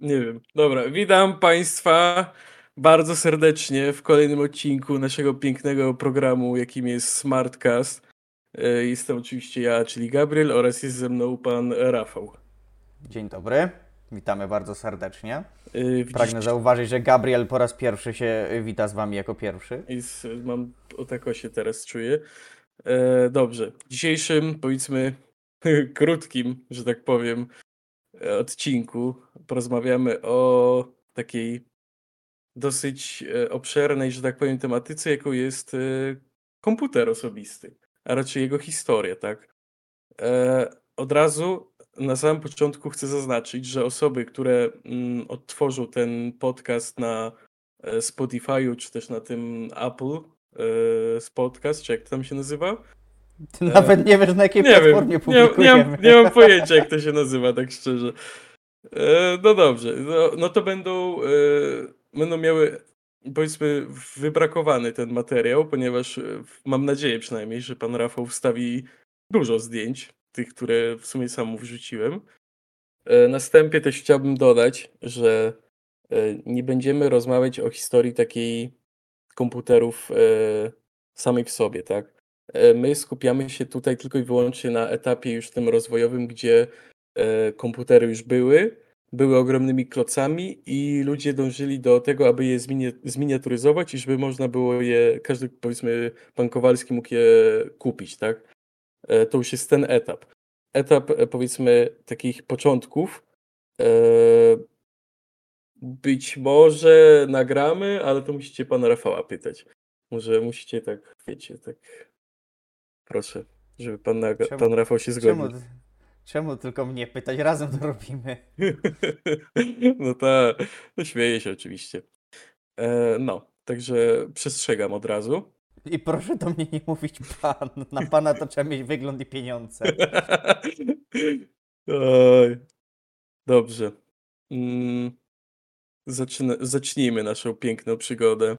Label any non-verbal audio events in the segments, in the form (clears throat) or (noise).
Nie wiem. Dobra, witam Państwa bardzo serdecznie w kolejnym odcinku naszego pięknego programu, jakim jest Smartcast. E, Jestem oczywiście ja, czyli Gabriel, oraz jest ze mną pan Rafał. Dzień dobry, witamy bardzo serdecznie. E, Pragnę zauważyć, że Gabriel po raz pierwszy się wita z Wami jako pierwszy. Jest, mam, o tak o się teraz czuję. E, dobrze, dzisiejszym, powiedzmy, (laughs) krótkim, że tak powiem, odcinku porozmawiamy o takiej dosyć e, obszernej, że tak powiem, tematyce, jaką jest e, komputer osobisty, a raczej jego historia, tak? E, od razu na samym początku chcę zaznaczyć, że osoby, które mm, odtworzą ten podcast na e, Spotify'u, czy też na tym Apple e, podcast, czy jak to tam się nazywa? Ty nawet nie wiesz, na jakiej Nie wiem, platformie nie, nie, publikujemy. mam, nie mam pojęcia, jak to się nazywa, tak szczerze. E, no dobrze, no, no to będą, e, będą miały, powiedzmy, wybrakowany ten materiał, ponieważ e, mam nadzieję przynajmniej, że pan Rafał wstawi dużo zdjęć, tych, które w sumie sam wrzuciłem. Na wstępie też chciałbym dodać, że nie będziemy rozmawiać o historii takiej komputerów samej w sobie, tak? E, My skupiamy się tutaj tylko i wyłącznie na etapie już tym rozwojowym, gdzie e, komputery już były, były ogromnymi klocami i ludzie dążyli do tego, aby je zminia- zminiaturyzować i żeby można było je, każdy powiedzmy pan Kowalski mógł je kupić, tak? E, To już jest ten etap. Etap powiedzmy takich początków. Być może nagramy, ale to musicie pana Rafała pytać. Może musicie tak, wiecie, tak Proszę, żeby pan, naga- Czemu- pan Rafał się Czemu, zgodził. czemu tylko mnie pytać? Razem to robimy. (laughs) No tak, no śmieję się oczywiście. E, no, także przestrzegam od razu. I proszę do mnie nie mówić pan. Na pana to trzeba mieć wygląd i pieniądze. (laughs) Oj. Dobrze. Mm, zaczyna- zacznijmy naszą piękną przygodę.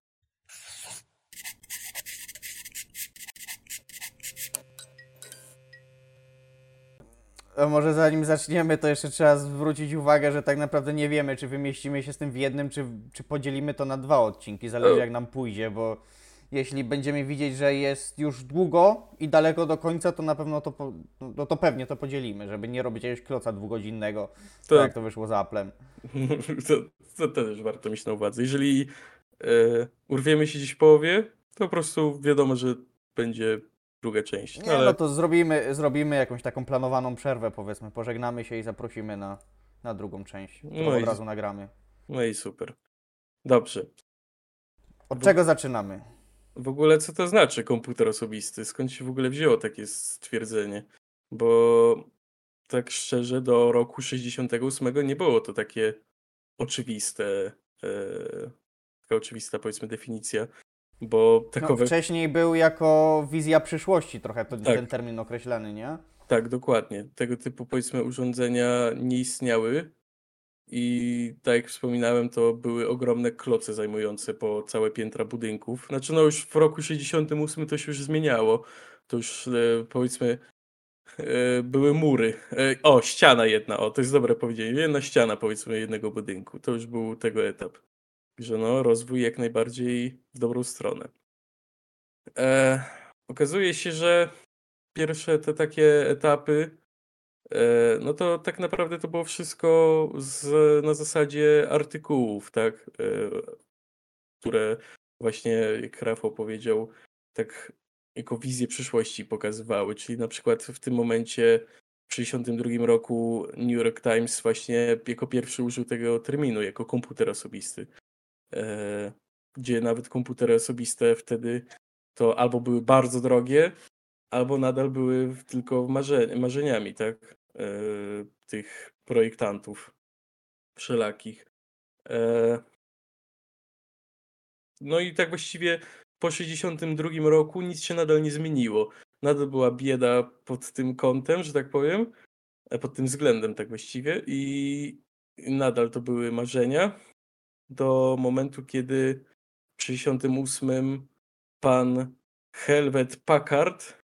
A może zanim zaczniemy, to jeszcze trzeba zwrócić uwagę, że tak naprawdę nie wiemy, czy wymieścimy się z tym w jednym, czy, czy podzielimy to na dwa odcinki. Zależy jak nam pójdzie, bo jeśli będziemy widzieć, że jest już długo i daleko do końca, to na pewno to, po, no to pewnie to podzielimy, żeby nie robić jakiegoś kloca dwugodzinnego, To, tak jak to wyszło z Applem. (laughs) to, to też warto mieć na uwadze. Jeżeli e, urwiemy się gdzieś w połowie, to po prostu wiadomo, że będzie druga część. Nie, no to zrobimy, zrobimy jakąś taką planowaną przerwę, powiedzmy, pożegnamy się i zaprosimy na, na drugą część, którą No i- od razu nagramy. No i super. Dobrze. Od Bo- czego zaczynamy? W ogóle co to znaczy komputer osobisty? Skąd się w ogóle wzięło takie stwierdzenie? Bo tak szczerze do roku 68 nie było to takie oczywiste, e, taka oczywista powiedzmy definicja, bo No, takowe, wcześniej był jako wizja przyszłości trochę to, Tak. ten termin określany, nie? tak dokładnie, tego typu powiedzmy urządzenia nie istniały i tak jak wspominałem, to były ogromne kloce zajmujące po całe piętra budynków. Znaczy no już w roku 68 to się już zmieniało, to już e, powiedzmy e, były mury. E, o, ściana jedna, o, to jest dobre powiedzienie. Jedna ściana powiedzmy jednego budynku. To już był tego etap. Że no, rozwój jak najbardziej w dobrą stronę. E, okazuje się, że pierwsze te takie etapy, e, no to tak naprawdę to było wszystko z, na zasadzie artykułów, tak? E, które właśnie, jak Rafał powiedział, tak jako wizję przyszłości pokazywały. Czyli na przykład w tym momencie w 1962 roku New York Times właśnie jako pierwszy użył tego terminu, jako komputer osobisty. E, gdzie nawet komputery osobiste wtedy to albo były bardzo drogie, albo nadal były tylko marze marzeniami, tak? E, tych projektantów wszelakich. E, no i tak właściwie po 62 roku nic się nadal nie zmieniło. Nadal była bieda pod tym kątem, że tak powiem, pod tym względem tak właściwie i nadal to były marzenia do momentu, kiedy w 68 pan Helvet Packard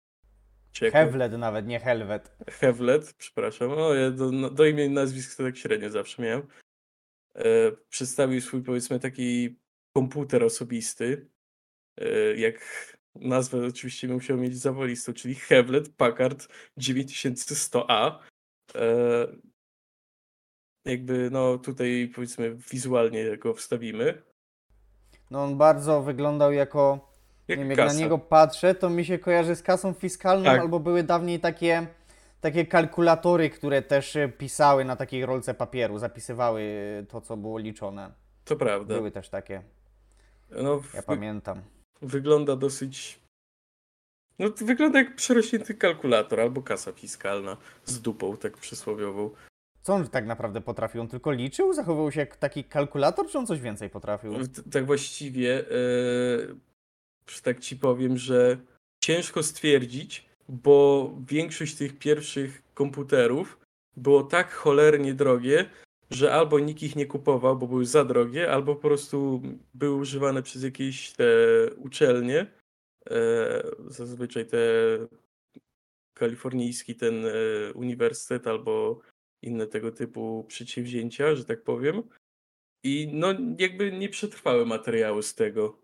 czy jak Hewled nawet, nie Helwet. Hewlet, przepraszam, o, ja do, no, do imienia i nazwisk to tak średnio zawsze miałem. e, przedstawił swój, powiedzmy, taki komputer osobisty, e, jak nazwę oczywiście musiał mieć zawolistą, czyli Hewlett Packard 9100A. E, jakby, no tutaj powiedzmy wizualnie go wstawimy. No on bardzo wyglądał jako, Jak nie wiem, jak na niego patrzę, to mi się kojarzy z kasą fiskalną, Tak. albo były dawniej takie, takie kalkulatory, które też pisały na takiej rolce papieru, zapisywały to, co było liczone. To prawda. Były też takie, No, ja wy- pamiętam. wygląda dosyć. No, to wygląda jak przerośnięty kalkulator albo kasa fiskalna z dupą, tak przysłowiową. Co on tak naprawdę potrafił? On tylko liczył? Zachowywał się jak taki kalkulator, czy on coś więcej potrafił? Tak właściwie, że tak ci powiem, że ciężko stwierdzić, bo większość tych pierwszych komputerów było tak cholernie drogie, że albo nikt ich nie kupował, bo były za drogie, albo po prostu były używane przez jakieś te uczelnie, e, zazwyczaj te kalifornijski ten e, uniwersytet albo inne tego typu przedsięwzięcia, że tak powiem. I no jakby nie przetrwały materiały z tego.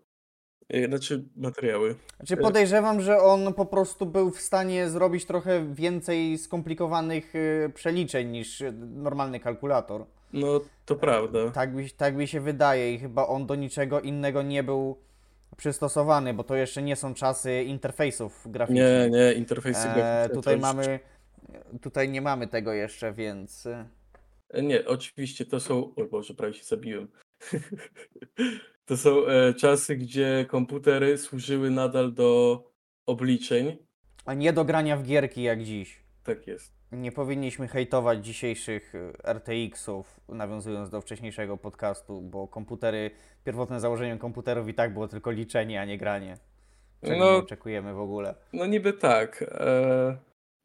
E, Znaczy materiały. Znaczy podejrzewam, że on po prostu był w stanie zrobić trochę więcej skomplikowanych y, przeliczeń niż y, normalny kalkulator. No to prawda. Tak mi, tak mi się wydaje i chyba on do niczego innego nie był przystosowany, bo to jeszcze nie są czasy interfejsów graficznych. Nie, nie, interfejsy E, graficzne. to tutaj mamy, tutaj nie mamy tego jeszcze, więc y, E, Nie, oczywiście to są. O Boże, prawie się zabiłem. (laughs) to są e, czasy, gdzie komputery służyły nadal do obliczeń. a nie do grania w gierki jak dziś. Tak jest. Nie powinniśmy hejtować dzisiejszych y, RTX-ów, nawiązując do wcześniejszego podcastu, bo komputery, pierwotnym założeniem komputerów i tak było tylko liczenie, a nie granie. Czego No. nie oczekujemy w ogóle. No niby tak. E,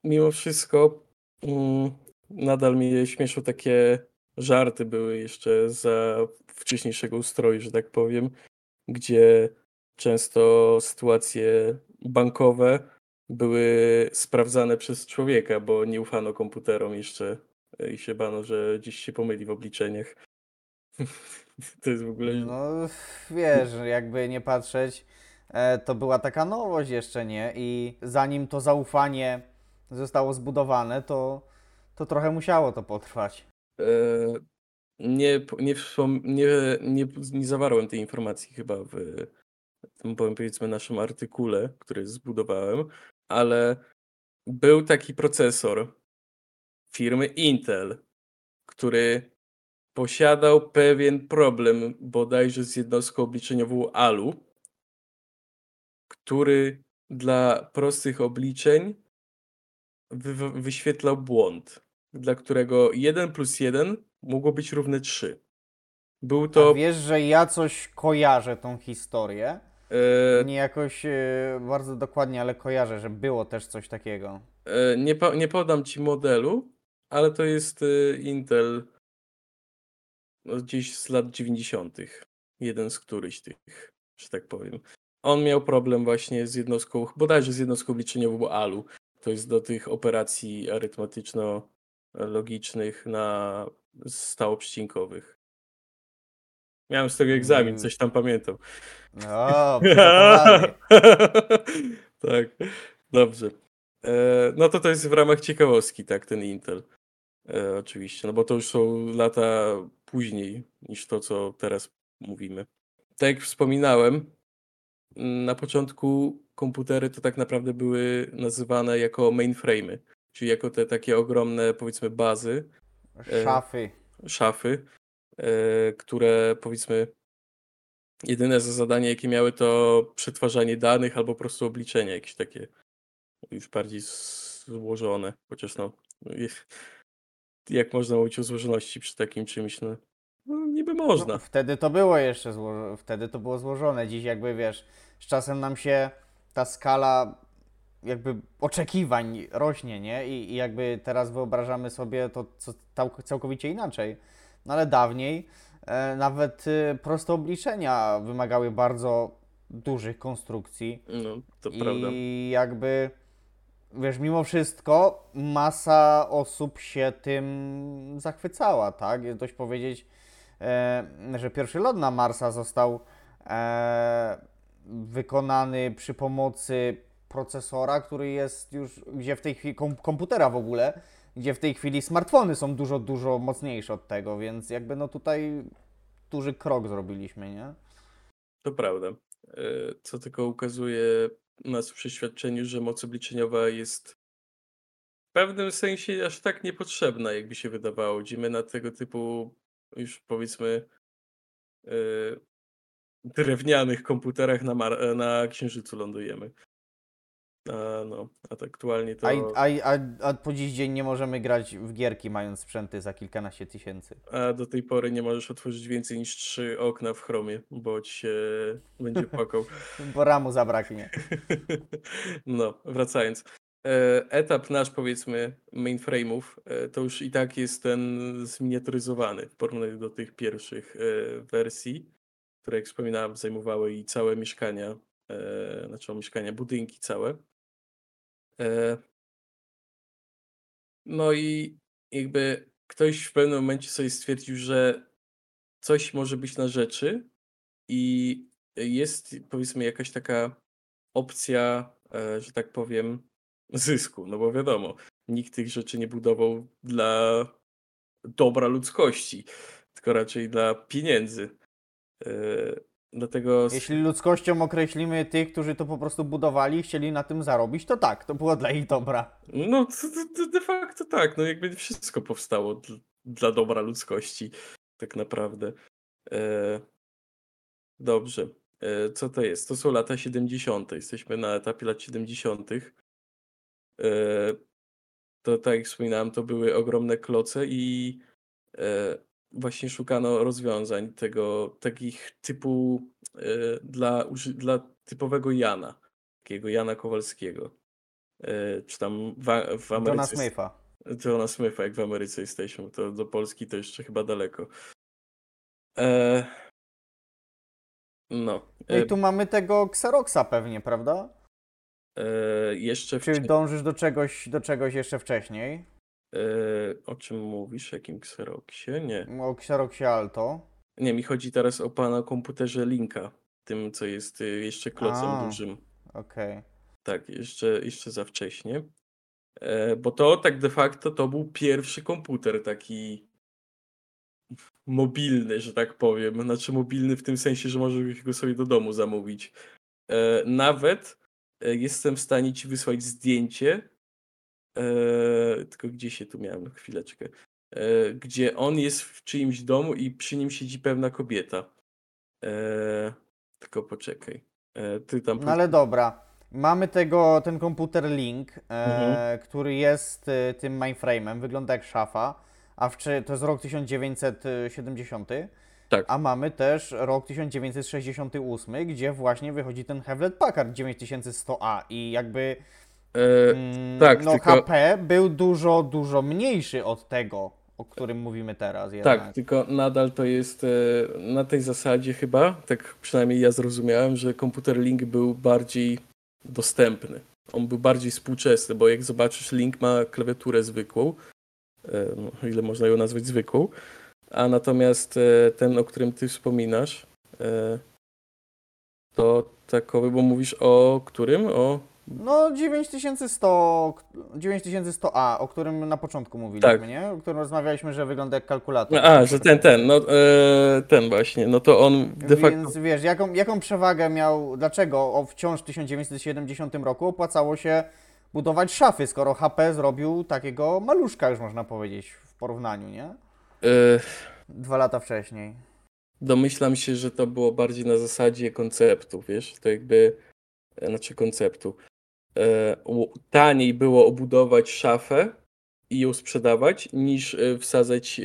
mimo wszystko mm, nadal mnie śmieszą takie żarty były jeszcze za wcześniejszego ustroju, że tak powiem, gdzie często sytuacje bankowe były sprawdzane przez człowieka, bo nie ufano komputerom jeszcze i się bano, że gdzieś się pomyli w obliczeniach. (laughs) To jest w ogóle... No wiesz, jakby nie patrzeć, e, to była taka nowość jeszcze, nie? I zanim to zaufanie zostało zbudowane, to, to trochę musiało to potrwać. E, Nie, nie, nie, nie, nie zawarłem tej informacji chyba w tym powiedzmy naszym artykule, który zbudowałem, ale był taki procesor firmy Intel, który posiadał pewien problem bodajże z jednostką obliczeniową ALU, który dla prostych obliczeń wy, wy- wyświetlał błąd, dla którego 1 plus 1 mogło być równe 3. Był A to. wiesz, że ja coś kojarzę tą historię? E, Nie jakoś e, bardzo dokładnie, ale kojarzę, że było też coś takiego. e, nie, po, nie podam ci modelu, ale to jest Intel gdzieś z lat 90. Jeden z któryś tych, że tak powiem. On miał problem właśnie z jednostką, bodajże z jednostką obliczeniową ALU. To jest do tych operacji arytmetyczno-logicznych na stałoprzycinkowych. Miałem z tego egzamin, Mm. coś tam pamiętam. (laughs) O, przygotowany. (laughs) tak, dobrze. E, no to to jest w ramach ciekawostki, tak, ten Intel. E, oczywiście, no bo to już są lata później niż to, co teraz mówimy. Tak jak wspominałem, na początku komputery to tak naprawdę były nazywane jako mainframe'y, czyli jako te takie ogromne, powiedzmy, bazy, Szafy. szafy, e, które powiedzmy jedyne za zadanie jakie miały to przetwarzanie danych albo po prostu obliczenia jakieś takie już bardziej złożone, chociaż no jak można mówić o złożoności przy takim czymś, no, no niby można. No, wtedy to było jeszcze zło... wtedy to było złożone. Dziś jakby wiesz, z czasem nam się ta skala jakby oczekiwań rośnie, nie? I, i jakby teraz wyobrażamy sobie to całkowicie inaczej. No ale dawniej e, nawet e, proste obliczenia wymagały bardzo dużych konstrukcji. No, to prawda. I jakby, wiesz, mimo wszystko masa osób się tym zachwycała, tak? Jest dość powiedzieć, e, że pierwszy lot na Marsa został e, wykonany przy pomocy procesora, który jest już, gdzie w tej chwili, kom, komputera w ogóle, gdzie w tej chwili smartfony są dużo, dużo mocniejsze od tego, więc jakby no tutaj duży krok zrobiliśmy, nie? To prawda. E, Co tylko ukazuje nas w przeświadczeniu, że moc obliczeniowa jest w pewnym sensie aż tak niepotrzebna, jakby się wydawało, gdzie na tego typu już powiedzmy e, drewnianych komputerach na, Mar- na Księżycu lądujemy. A, no, a tak aktualnie to. A, a, a, po dziś dzień nie możemy grać w gierki mając sprzęty za kilkanaście tysięcy. A do tej pory nie możesz otworzyć więcej niż trzy okna w Chromie, bo ci się będzie płakał. (laughs) Bo ramu zabraknie. (laughs) No, wracając. E, Etap nasz, powiedzmy, mainframe'ów, e, to już i tak jest ten zminiaturyzowany w porównaniu do tych pierwszych e, wersji, które, jak wspominałem, zajmowały i całe mieszkania, e, znaczy mieszkania, budynki całe. E, No i jakby ktoś w pewnym momencie sobie stwierdził, że coś może być na rzeczy i jest powiedzmy jakaś taka opcja, e, że tak powiem, zysku, no bo wiadomo, nikt tych rzeczy nie budował dla dobra ludzkości, tylko raczej dla pieniędzy. E, Dlatego Jeśli ludzkością określimy tych, którzy to po prostu budowali i chcieli na tym zarobić, to tak, to było dla ich dobra. No, de facto tak. No, jakby wszystko powstało dl- dla dobra ludzkości, tak naprawdę. E, dobrze. E, co to jest? To są lata 70. Jesteśmy na etapie lat 70. E, to tak jak wspominałem, to były ogromne kloce i właśnie szukano rozwiązań tego, takich typu e, dla, dla typowego Jana, takiego Jana Kowalskiego. E, czy tam w, w Ameryce. Johna Smitha. Johna Smitha, jak w Ameryce jesteśmy, to do Polski to jeszcze chyba daleko. E, no. No E, i tu mamy tego Xeroxa pewnie, prawda? e, jeszcze Czy wcześniej. dążysz do czegoś, do czegoś jeszcze wcześniej? E, o czym mówisz? Jakim Xeroxie? Nie. O Xeroxie Alto. Nie, mi chodzi teraz o pana komputerze Linka. Tym, co jest y, jeszcze klocem A. dużym. Okej. Tak, jeszcze, jeszcze za wcześnie. E, bo to tak de facto to był pierwszy komputer taki mobilny, że tak powiem. Znaczy mobilny w tym sensie, że możesz go sobie do domu zamówić. E, nawet jestem w stanie ci wysłać zdjęcie. E, tylko gdzie się tu miałem? Chwileczkę. E, gdzie on jest w czyimś domu i przy nim siedzi pewna kobieta. E, tylko poczekaj. Ty tam No ale dobra. Mamy tego, ten komputer Link, Mhm. który jest e, tym mainframe'em, wygląda jak szafa, a w, to jest rok 1970, Tak. a mamy też rok 1968, gdzie właśnie wychodzi ten Hewlett Packard 9100A i jakby E, mm, tak, no, tylko- HP był dużo, dużo mniejszy od tego, o którym mówimy teraz jednak. Tak, tylko nadal to jest e, na tej zasadzie chyba, tak przynajmniej ja zrozumiałem, że komputer Link był bardziej dostępny. On był bardziej współczesny, bo jak zobaczysz, Link ma klawiaturę zwykłą, e, no, ile można ją nazwać zwykłą, a natomiast e, ten, o którym ty wspominasz, to takowy, bo mówisz o którym? O No 9100, 9100A, o którym na początku mówiliśmy, Tak. nie? O którym rozmawialiśmy, że wygląda jak kalkulator. A, że ten, ten, no e, ten właśnie, no to on de facto Więc wiesz, jaką, jaką przewagę miał, dlaczego o, wciąż w 1970 roku opłacało się budować szafy, skoro HP zrobił takiego maluszka, już można powiedzieć, w porównaniu, nie? e, Dwa lata wcześniej. Domyślam się, że to było bardziej na zasadzie konceptu, wiesz, to jakby, znaczy konceptu. E, taniej było obudować szafę i ją sprzedawać, niż e, wsadzać e,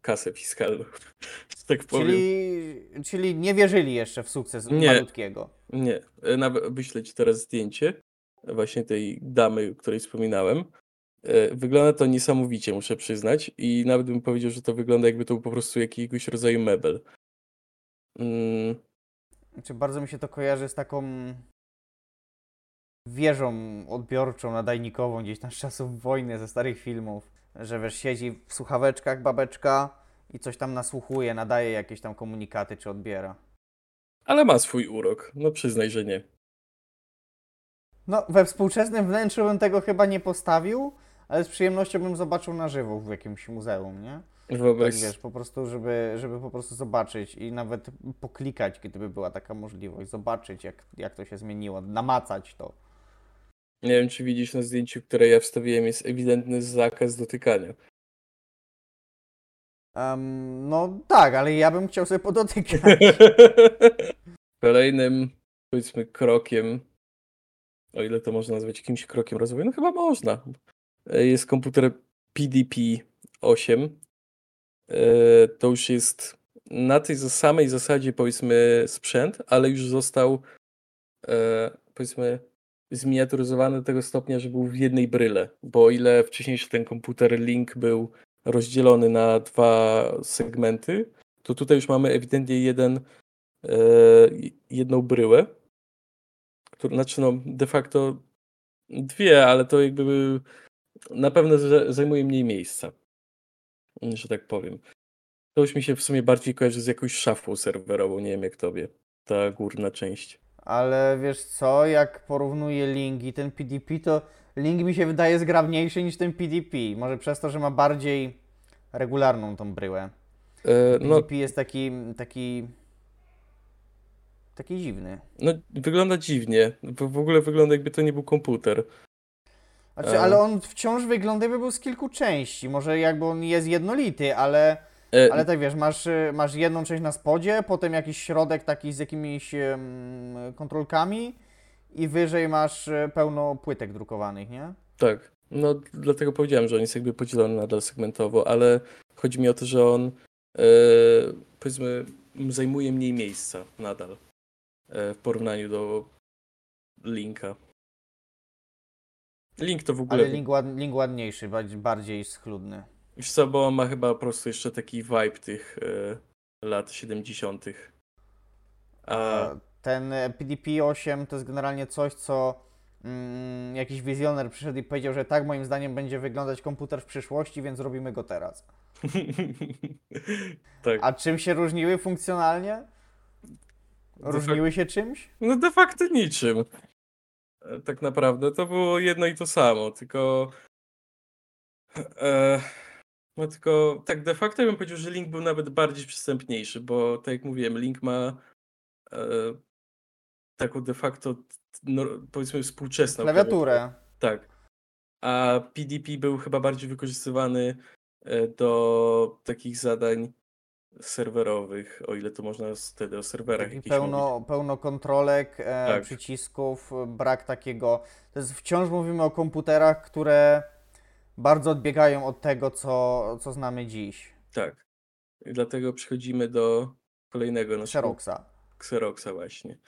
kasę fiskalną, (laughs) tak powiem. Czyli, czyli nie wierzyli jeszcze w sukces Nie. malutkiego. Nie, nawet wyślę ci teraz zdjęcie właśnie tej damy, o której wspominałem. Wygląda to niesamowicie, muszę przyznać, i nawet bym powiedział, że to wygląda jakby to był po prostu jakiegoś rodzaju mebel. Mm, Znaczy, bardzo mi się to kojarzy z taką wieżą odbiorczą, nadajnikową gdzieś tam z czasów wojny, ze starych filmów, że wiesz, siedzi w słuchaweczkach babeczka i coś tam nasłuchuje, nadaje jakieś tam komunikaty czy odbiera. Ale ma swój urok. No przyznaj, że nie. No, we współczesnym wnętrzu bym tego chyba nie postawił, ale z przyjemnością bym zobaczył na żywo w jakimś muzeum, nie? Tak Wyobraź, wiesz, po prostu, żeby, żeby po prostu zobaczyć i nawet poklikać, gdyby była taka możliwość, zobaczyć jak, jak to się zmieniło, namacać to. Nie wiem, czy widzisz na zdjęciu, które ja wstawiłem, jest ewidentny zakaz dotykania. Em, no tak, ale ja bym chciał sobie podotykać. (laughs) Kolejnym, powiedzmy, krokiem, o ile to można nazwać jakimś krokiem rozwoju, no chyba można, e, jest komputer PDP-8. E, To już jest na tej samej zasadzie, powiedzmy, sprzęt, ale już został, e, powiedzmy, zminiaturyzowany do tego stopnia, że był w jednej bryle, bo o ile wcześniejszy ten komputer Link był rozdzielony na dwa segmenty, to tutaj już mamy ewidentnie jeden, e, jedną bryłę, która, znaczy no de facto dwie, ale to jakby na pewno za- zajmuje mniej miejsca, że tak powiem. To już mi się w sumie bardziej kojarzy z jakąś szafą serwerową, nie wiem jak tobie, ta górna część. Ale wiesz co, jak porównuję Link i ten PDP, to Link mi się wydaje zgrabniejszy niż ten PDP. Może przez to, że ma bardziej regularną tą bryłę. E, no, PDP jest taki, taki, taki dziwny. no, wygląda dziwnie, w ogóle wygląda jakby to nie był komputer. Znaczy, ale on wciąż wygląda jakby był z kilku części. Może jakby on jest jednolity, ale, ale tak wiesz, masz, y, masz jedną część na spodzie, potem jakiś środek taki z jakimiś kontrolkami i wyżej masz y, pełno płytek drukowanych, nie? Tak, no dlatego powiedziałem, że on jest jakby podzielony nadal segmentowo, ale chodzi mi o to, że on e, powiedzmy zajmuje mniej miejsca nadal e, w porównaniu do Linka. Link to w ogóle, Ale Link, ład, Link ładniejszy, bardziej schludny. Wiesz co, bo ma chyba po prostu jeszcze taki vibe tych e, lat 70. A A Ten e, PDP-8 to jest generalnie coś, co mm, jakiś wizjoner przyszedł i powiedział, że tak moim zdaniem będzie wyglądać komputer w przyszłości, więc robimy go teraz. (laughs) tak, A czym się różniły funkcjonalnie? Różniły się czymś? no de facto niczym. E, Tak naprawdę to było jedno i to samo, tylko. E, no tylko tak de facto bym powiedział, że Link był nawet bardziej przystępniejszy, bo tak jak mówiłem, Link ma e, taką de facto no, powiedzmy współczesną Klawiaturę. Tak. A PDP był chyba bardziej wykorzystywany e, do takich zadań serwerowych, o ile to można wtedy o serwerach Taki mówić. pełno, pełno kontrolek, e, Tak. przycisków, brak takiego. To jest, wciąż mówimy o komputerach, które bardzo odbiegają od tego, co, co znamy dziś. Tak. Dlatego przechodzimy do kolejnego naszego Xeroxa. Xeroxa właśnie.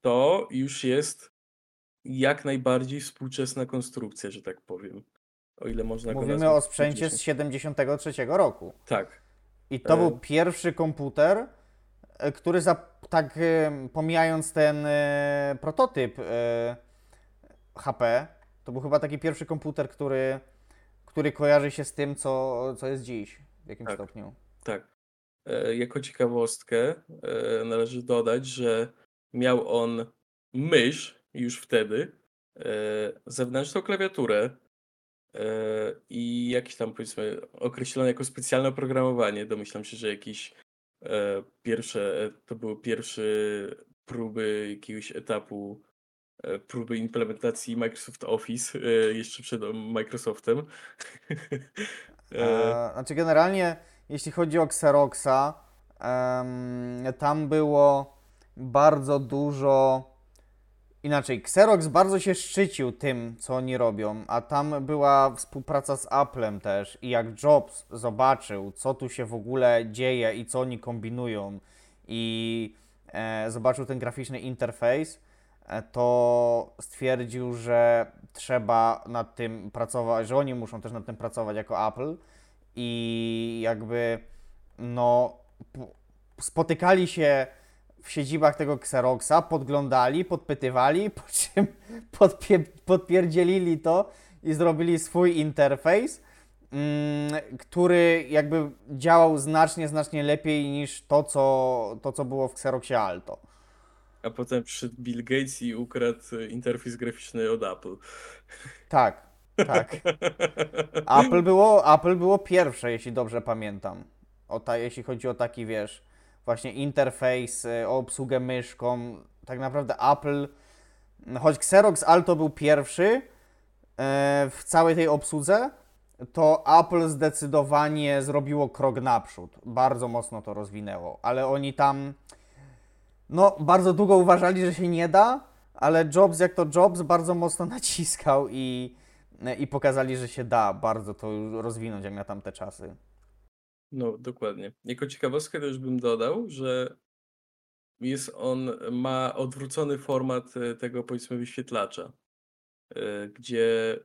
To już jest jak najbardziej współczesna konstrukcja, że tak powiem. O ile można Mówimy o sprzęcie z współczesnym. 73 roku. Tak. I to E. był pierwszy komputer, e, który za, tak e, pomijając ten e, prototyp HP, to był chyba taki pierwszy komputer, który, który kojarzy się z tym, co, co jest dziś w jakimś Tak. stopniu. Tak. E, Jako ciekawostkę e, należy dodać, że miał on mysz już wtedy, e, zewnętrzną klawiaturę i jakieś tam powiedzmy określone jako specjalne oprogramowanie. Domyślam się, że jakieś pierwsze, to były pierwsze próby jakiegoś etapu próby implementacji Microsoft Office e, jeszcze przed Microsoftem. (laughs) E, E, znaczy generalnie, jeśli chodzi o Xeroxa, tam było bardzo dużo. Inaczej, Xerox bardzo się szczycił tym, co oni robią, a tam była współpraca z Applem też. I jak Jobs zobaczył, co tu się w ogóle dzieje i co oni kombinują, i e, zobaczył ten graficzny interfejs, e, to stwierdził, że trzeba nad tym pracować, że oni muszą też nad tym pracować jako Apple i jakby no spotykali się w siedzibach tego Xeroxa, podglądali, podpytywali, (laughs) po czym podpie- podpierdzielili to i zrobili swój interfejs mm, który jakby działał znacznie, znacznie lepiej niż to, co, to, co było w Xeroxie Alto. A potem przyszedł Bill Gates i ukradł e, interfejs graficzny od Apple. Tak, tak. (laughs) Apple było, Apple było pierwsze, jeśli dobrze pamiętam. O ta, jeśli chodzi o taki, wiesz, właśnie interfejs, y, o obsługę myszką. Tak naprawdę Apple, choć Xerox Alto był pierwszy e, w całej tej obsłudze, to Apple zdecydowanie zrobiło krok naprzód. Bardzo mocno to rozwinęło, ale oni tam no bardzo długo uważali, że się nie da, ale Jobs jak to Jobs bardzo mocno (laughs) naciskał i, i pokazali, że się da bardzo to rozwinąć jak na tamte czasy. No, dokładnie. Jako ciekawostkę też bym dodał, że jest on, ma odwrócony format e, tego powiedzmy wyświetlacza, e, gdzie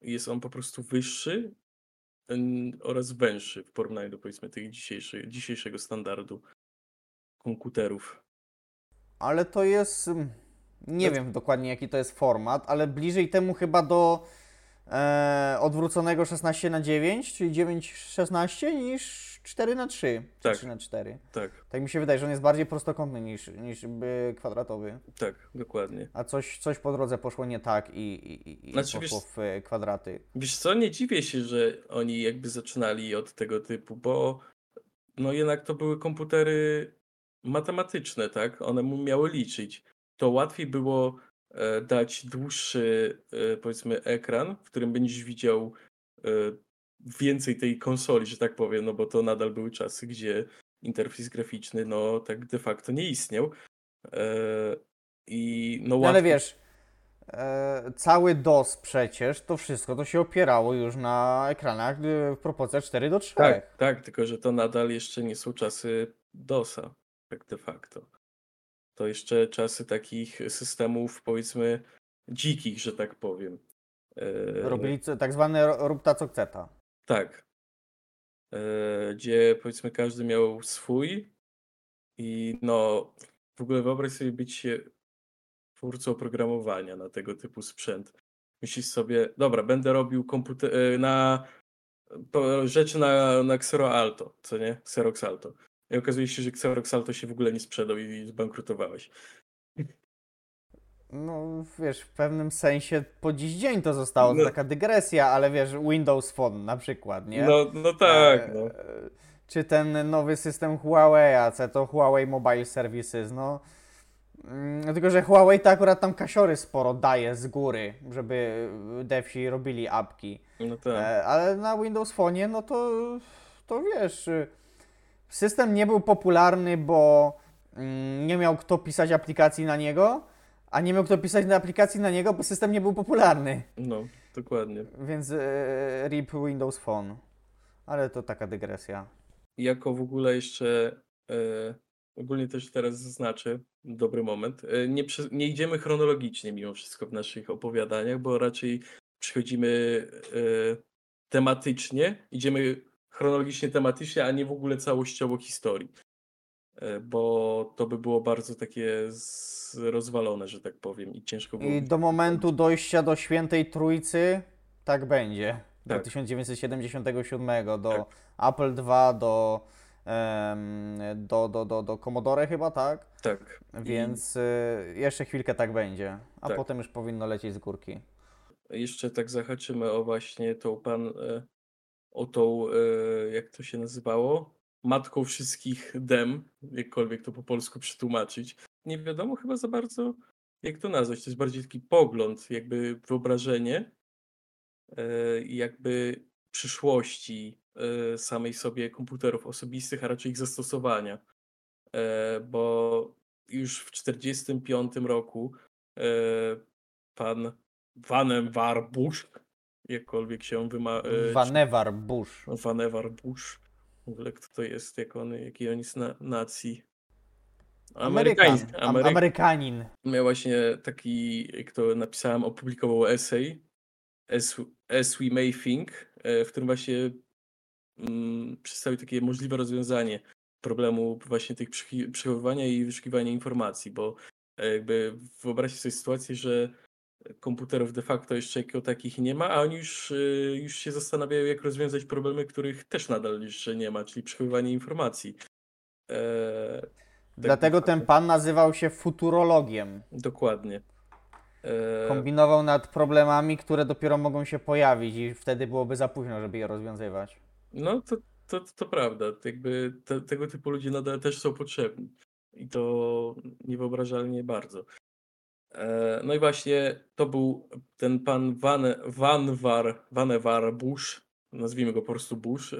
jest on po prostu wyższy oraz węższy w porównaniu do powiedzmy tych dzisiejszych, dzisiejszego standardu komputerów. Ale to jest. mm, Nie Znaczy- wiem dokładnie jaki to jest format, ale bliżej temu chyba do e, odwróconego 16 na 9 czyli 9-16 niż 4 na 3 czy Tak. 3 na 4 Tak, Tak mi się wydaje, że on jest bardziej prostokątny niż, niż by kwadratowy. tak, dokładnie. A coś, coś po drodze poszło nie tak i, i, i Znaczy, poszło wiesz- w e, kwadraty. Wiesz co, nie dziwię się, że oni jakby zaczynali od tego typu, bo no jednak to były komputery matematyczne, tak? One mu miały liczyć. To łatwiej było e, dać dłuższy, e, powiedzmy, ekran, w którym będziesz widział e, więcej tej konsoli, że tak powiem, no bo to nadal były czasy, gdzie interfejs graficzny, no tak de facto nie istniał. I no No ale łatwiej... wiesz, e, cały DOS przecież, to wszystko to się opierało już na ekranach w proporcjach 4 do 3. Tak, tak, tylko że to nadal jeszcze nie są czasy DOSa, tak de facto. To jeszcze czasy takich systemów, powiedzmy, dzikich, że tak powiem. E, Robili tak zwane ro- rób ta co chce ta. Tak. E, Gdzie powiedzmy każdy miał swój i no w ogóle wyobraź sobie być twórcą oprogramowania na tego typu sprzęt. Myślisz sobie, dobra, będę robił komputer e, na rzeczy na, na Xero Alto, co nie? Xerox Alto. I okazuje się, że Xerox Alto się w ogóle nie sprzedał i zbankrutowałeś. No wiesz, w pewnym sensie po dziś dzień to zostało, No. taka dygresja, ale wiesz, Windows Phone na przykład, nie? No, no tak, E, no. Czy ten nowy system Huawei, co to Huawei Mobile Services, no. Mm, Tylko, że Huawei to akurat tam kasiory sporo daje z góry, żeby devsi robili apki. No tak. E, ale na Windows Phone, no to, to wiesz, y, system nie był popularny, bo mm, nie miał kto pisać aplikacji na niego, a nie miał kto pisać na aplikacji na niego, bo system nie był popularny. No, dokładnie. Więc e, RIP Windows Phone. Ale to taka dygresja. jako w ogóle jeszcze e, ogólnie też teraz zaznaczę dobry moment. E, nie, nie idziemy chronologicznie mimo wszystko w naszych opowiadaniach, bo raczej przychodzimy tematycznie, idziemy chronologicznie tematycznie, a nie w ogóle całościowo historii. E, bo to by było bardzo takie rozwalone, że tak powiem, i ciężko było. I do momentu dojścia do Świętej Trójcy tak będzie. Do Tak. 1977, do Tak. Apple II, do, em, do, do, do, do Commodore chyba, tak? Tak. I- Więc y, jeszcze chwilkę tak będzie, a Tak. potem już powinno lecieć z górki. Jeszcze tak zahaczymy o właśnie tą pan, e, o tą, e, jak to się nazywało? Matką wszystkich dem, jakkolwiek to po polsku przetłumaczyć. Nie wiadomo chyba za bardzo, jak to nazwać. To jest bardziej taki pogląd, jakby wyobrażenie e, jakby przyszłości e, samej sobie komputerów osobistych, a raczej ich zastosowania. Bo już w 1945 roku pan Vannevar Bush, jakkolwiek się wyma... e, Vannevar Bush. Vannevar Bush. W ogóle kto to jest, jak on, jakiej on jest na, nacji? Amerykan. Amerykański. Am- Ameryk... Amerykanin. Miał właśnie taki, jak to napisałem, opublikował essay As, As We May Think, e, w którym właśnie mm, przedstawił takie możliwe rozwiązanie problemu właśnie tych przechowywania i wyszukiwania informacji, bo e, jakby wyobraźcie sobie sytuację, że komputerów de facto jeszcze jako takich nie ma, a oni już, y, już się zastanawiają, jak rozwiązać problemy, których też nadal jeszcze nie ma, czyli przechowywanie informacji. E, tak Dlatego ten pan nazywał się futurologiem. Dokładnie. E, Kombinował nad problemami, które dopiero mogą się pojawić i wtedy byłoby za późno, żeby je rozwiązywać. No, to, to, to prawda. Jakby te, tego typu ludzie nadal też są potrzebni. I to niewyobrażalnie bardzo. E, No i właśnie to był ten pan Van, Vanwar, Vannevar Bush, nazwijmy go po prostu Bush. e,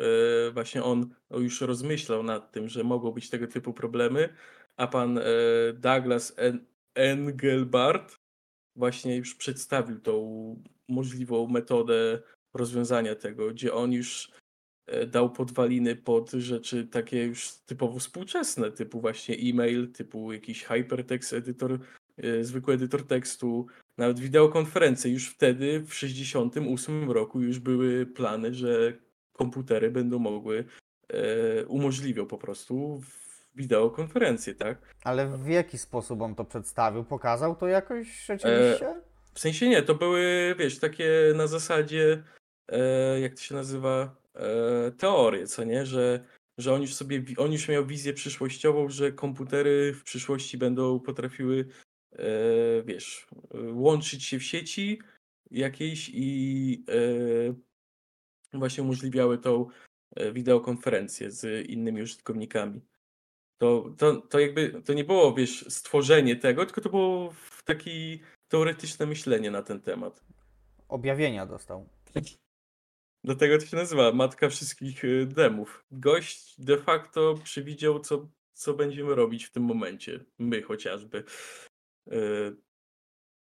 Właśnie on no, już rozmyślał nad tym, że mogą być tego typu problemy, a pan e, Douglas En- Engelbart właśnie już przedstawił tą możliwą metodę rozwiązania tego, gdzie on już dał podwaliny pod rzeczy takie już typowo współczesne, typu właśnie e-mail, typu jakiś hypertext edytor, e, zwykły edytor tekstu, nawet wideokonferencje. Już wtedy, w 68 roku, już były plany, że komputery będą mogły, e, umożliwią po prostu wideokonferencje, tak? Ale w jaki sposób on to przedstawił? Pokazał to jakoś rzeczywiście? W sensie nie, to były, wiesz, takie na zasadzie, e, jak to się nazywa, e, teorie, co nie, że, że on już sobie, on już miał wizję przyszłościową, że komputery w przyszłości będą potrafiły, e, wiesz, e, łączyć się w sieci jakiejś i e, właśnie umożliwiały tą e, wideokonferencję z innymi użytkownikami. To, to, to jakby, to nie było, wiesz, stworzenie tego, tylko to było w taki teoretyczne myślenie na ten temat. Objawienia dostał. Dlatego to się nazywa matka wszystkich demów. Gość de facto przewidział, co, co będziemy robić w tym momencie. My chociażby. Y,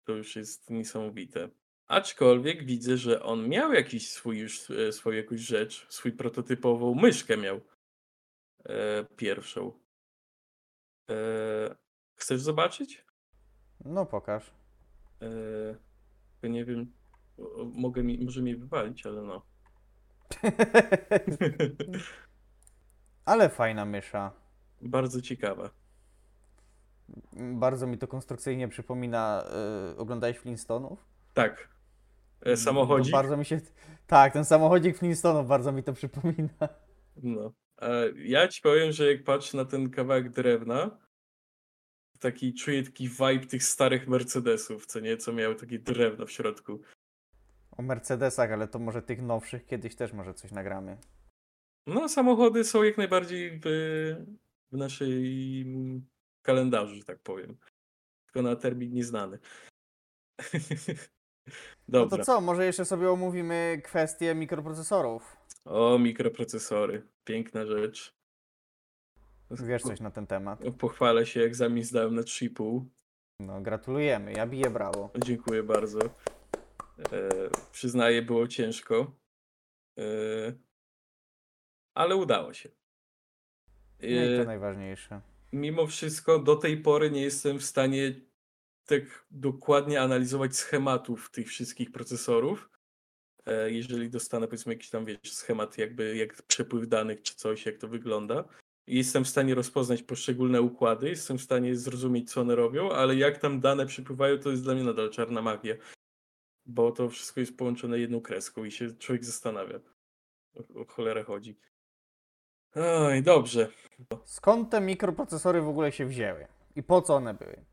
To już jest niesamowite. Aczkolwiek widzę, że on miał jakiś swój już, y, swoją jakąś rzecz, swój prototypową myszkę miał. E, Pierwszą. E, Chcesz zobaczyć? No pokaż. E, nie wiem, mogę mi, może mnie wywalić, ale no. (laughs) Ale fajna mysza. Bardzo ciekawa. Bardzo mi to konstrukcyjnie przypomina. Yy, oglądałeś Flintstonów? Tak. E, To Samochodzik. bardzo mi się. Tak, ten samochodzik Flintstonów bardzo mi to przypomina. No. E, Ja ci powiem, że jak patrzę na ten kawałek drewna, taki czuję taki vibe tych starych Mercedesów, co nie, co miały takie drewno w środku. O Mercedesach, ale to może tych nowszych kiedyś też może coś nagramy. No, samochody są jak najbardziej w, w naszej kalendarzu, że tak powiem. Tylko na termin nieznany. (laughs) No Dobra. to co, może jeszcze sobie omówimy kwestię mikroprocesorów. O, mikroprocesory. Piękna rzecz. Wiesz coś na ten temat. Pochwalę się, egzamin zdałem na 3,5. No, gratulujemy, ja biję brawo. Dziękuję bardzo. E, przyznaję, było ciężko. E, ale udało się. No i to E, najważniejsze. Mimo wszystko do tej pory nie jestem w stanie tak dokładnie analizować schematów tych wszystkich procesorów. E, Jeżeli dostanę powiedzmy jakiś tam wiesz, schemat jakby jak przepływ danych czy coś, jak to wygląda. Jestem w stanie rozpoznać poszczególne układy, jestem w stanie zrozumieć co one robią, ale jak tam dane przepływają to jest dla mnie nadal czarna magia. Bo to wszystko jest połączone jedną kreską i się człowiek zastanawia. O, o cholerę chodzi. Oj, dobrze. Skąd te mikroprocesory w ogóle się wzięły? I po co one były?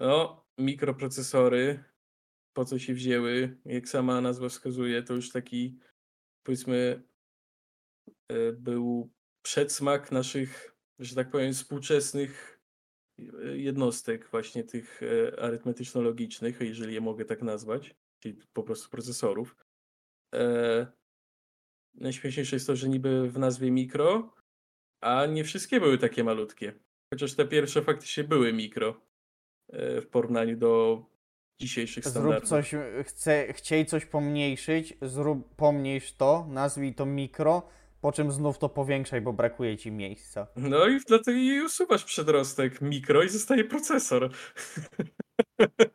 No, mikroprocesory, po co się wzięły, jak sama nazwa wskazuje, to już taki, powiedzmy, e, był przedsmak naszych, że tak powiem, współczesnych e, jednostek, właśnie tych e, arytmetyczno-logicznych, jeżeli je mogę tak nazwać, czyli po prostu procesorów. E, Najśmieszniejsze jest to, że niby w nazwie mikro, a nie wszystkie były takie malutkie. Chociaż te pierwsze faktycznie były mikro e, w porównaniu do dzisiejszych Zrób standardów. coś, chce, chciej coś pomniejszyć, zrób pomniejsz to, nazwij to mikro, po czym znów to powiększaj, bo brakuje ci miejsca. No i dlatego i usuwasz przedrostek mikro i zostaje procesor. (laughs)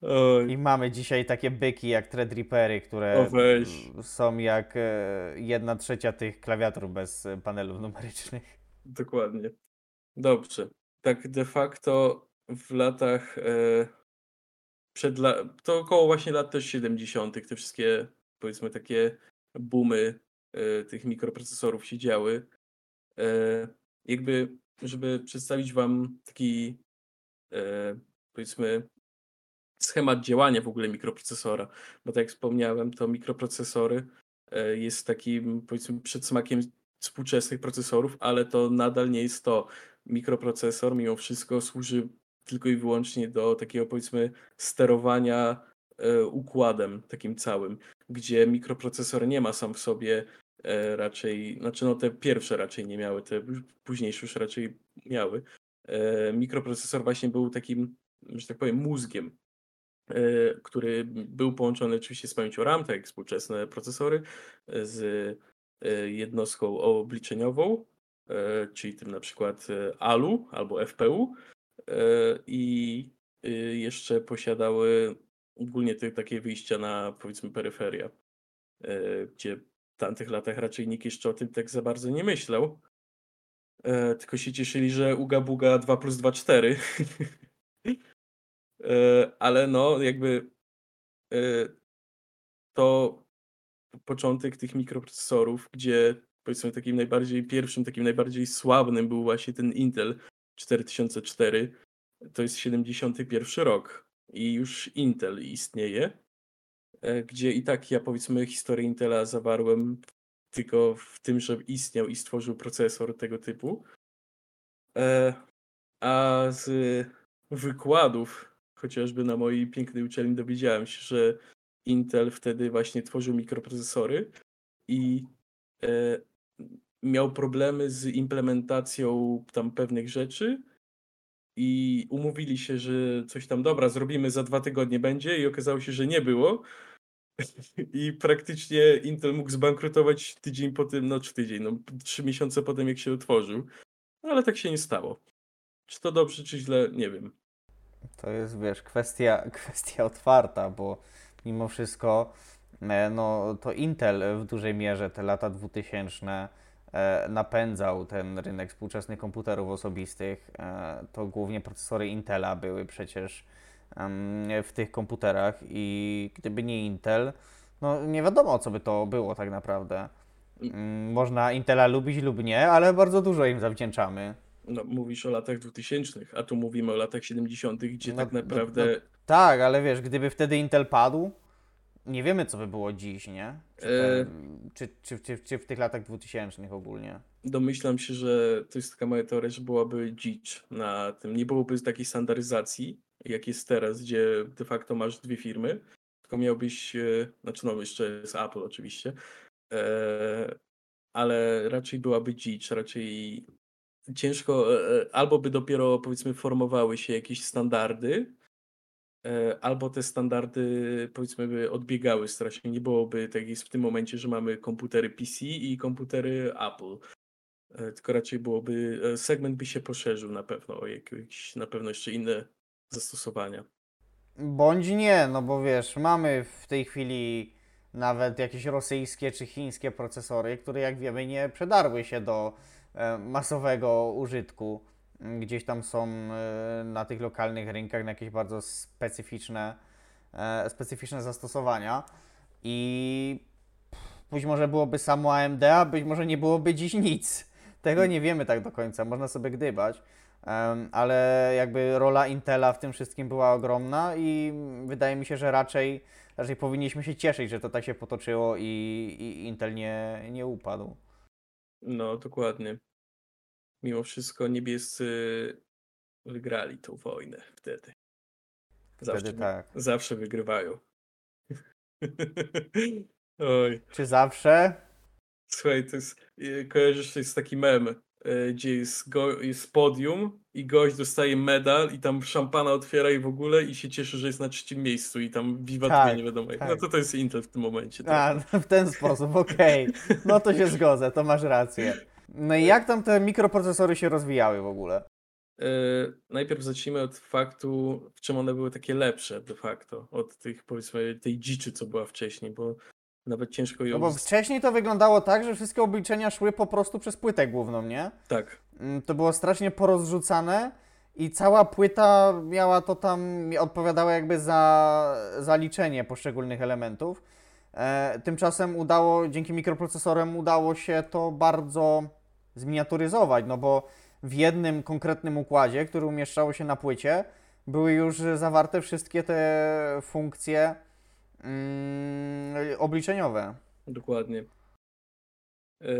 Oj, I mamy dzisiaj takie byki jak Threadrippery, które są jak e, jedna trzecia tych klawiatur bez e, panelów numerycznych. dokładnie. Dobrze. Tak de facto w latach e, przed la... to około właśnie lat też 70. te wszystkie powiedzmy takie boomy e, tych mikroprocesorów się działy. E, jakby, żeby przedstawić wam taki e, powiedzmy schemat działania w ogóle mikroprocesora, bo tak jak wspomniałem, to mikroprocesory e, jest takim powiedzmy przedsmakiem współczesnych procesorów, ale to nadal nie jest to. Mikroprocesor mimo wszystko służy tylko i wyłącznie do takiego powiedzmy sterowania e, układem takim całym, gdzie mikroprocesor nie ma sam w sobie e, raczej, znaczy no te pierwsze raczej nie miały, te późniejsze już raczej miały. Mikroprocesor właśnie był takim, że tak powiem, mózgiem, który był połączony oczywiście z pamięcią RAM, tak jak współczesne procesory, z jednostką obliczeniową, czyli tym na przykład ALU albo FPU i jeszcze posiadały ogólnie te, takie wyjścia na powiedzmy peryferia, e, gdzie w tamtych latach raczej nikt jeszcze o tym tak za bardzo nie myślał. E, tylko się cieszyli, że Uga Buga 2 plus 2 4. (laughs) E, ale no, jakby to początek tych mikroprocesorów, gdzie powiedzmy takim najbardziej pierwszym, takim najbardziej sławnym był właśnie ten Intel 4004. To jest 71 rok i już Intel istnieje, e, gdzie i tak ja powiedzmy historię Intela zawarłem tylko w tym, że istniał i stworzył procesor tego typu. E, a z wykładów, chociażby na mojej pięknej uczelni, dowiedziałem się, że Intel wtedy właśnie tworzył mikroprocesory i e, miał problemy z implementacją tam pewnych rzeczy i umówili się, że coś tam dobra, zrobimy za dwa tygodnie będzie i okazało się, że nie było. (laughs) I praktycznie Intel mógł zbankrutować tydzień po tym, no czy tydzień, no trzy miesiące po tym jak się otworzył. No, ale tak się nie stało. Czy to dobrze, czy źle, nie wiem. To jest, wiesz, kwestia, (laughs) kwestia otwarta, bo mimo wszystko e, no, to Intel w dużej mierze te lata 2000 E, napędzał ten rynek współczesnych komputerów osobistych, e, to głównie procesory Intela były przecież w tych komputerach i gdyby nie Intel, no nie wiadomo, co by to było tak naprawdę. Mm, można Intela lubić lub nie, ale bardzo dużo im zawdzięczamy. No, mówisz o latach 2000, a tu mówimy o latach 70., gdzie no, tak naprawdę. No, no, tak, ale wiesz, gdyby wtedy Intel padł, nie wiemy, co by było dziś, nie? Czy, e... czy, czy, czy, czy, w tych latach 2000 ogólnie? Domyślam się, że to jest taka moja teoria, że byłaby dzicz na tym. Nie byłoby takiej standaryzacji, jak jest teraz, gdzie de facto masz dwie firmy, tylko miałbyś, e, znaczy no jeszcze z Apple oczywiście, e, ale raczej byłaby dzicz, raczej ciężko, e, albo by dopiero powiedzmy formowały się jakieś standardy, E, albo te standardy powiedzmy by odbiegały strasznie. Nie byłoby tak jest w tym momencie, że mamy komputery PC i komputery Apple. E, tylko raczej byłoby, e, segment by się poszerzył na pewno o jakieś, na pewno jeszcze inne zastosowania. Bądź nie, no bo wiesz, mamy w tej chwili nawet jakieś rosyjskie czy chińskie procesory, które jak wiemy nie przedarły się do masowego użytku. Gdzieś tam są e, na tych lokalnych rynkach na jakieś bardzo specyficzne, e, specyficzne zastosowania. I być może byłoby samo AMD, a być może nie byłoby dziś nic. Tego nie wiemy tak do końca, można sobie gdybać, ale jakby rola Intela w tym wszystkim była ogromna i wydaje mi się, że raczej, raczej powinniśmy się cieszyć, że to tak się potoczyło i, i Intel nie, nie upadł. No, dokładnie mimo wszystko niebiescy wygrali tą wojnę wtedy. Zawsze, wtedy tak. Zawsze wygrywają. (laughs) Oj. Czy zawsze? Słuchaj, to jest, y, kojarzysz, to jest taki mem, y, gdzie jest, go, jest podium i gość dostaje medal i tam szampana otwiera i w ogóle i się cieszy, że jest na trzecim miejscu i tam wiwatuje tak, nie wiadomo. No tak. No to to jest Intel w tym momencie. A, (laughs) w ten sposób, okej. Okay. No to się zgodzę, to masz rację. No i jak tam te mikroprocesory się rozwijały w ogóle? Yy, najpierw zacznijmy od faktu, w czym one były takie lepsze de facto od tych, powiedzmy, tej dziczy, co była wcześniej, bo nawet ciężko ją... No bo wcześniej to wyglądało tak, że wszystkie obliczenia szły po prostu przez płytę główną, nie? Tak. Mm, to było strasznie porozrzucane i cała płyta miała to tam, odpowiadała jakby za, za liczenie poszczególnych elementów. E, tymczasem udało, dzięki mikroprocesorem udało się to bardzo zminiaturyzować, no bo w jednym konkretnym układzie, który umieszczało się na płycie, były już zawarte wszystkie te funkcje mm, obliczeniowe. Dokładnie. E,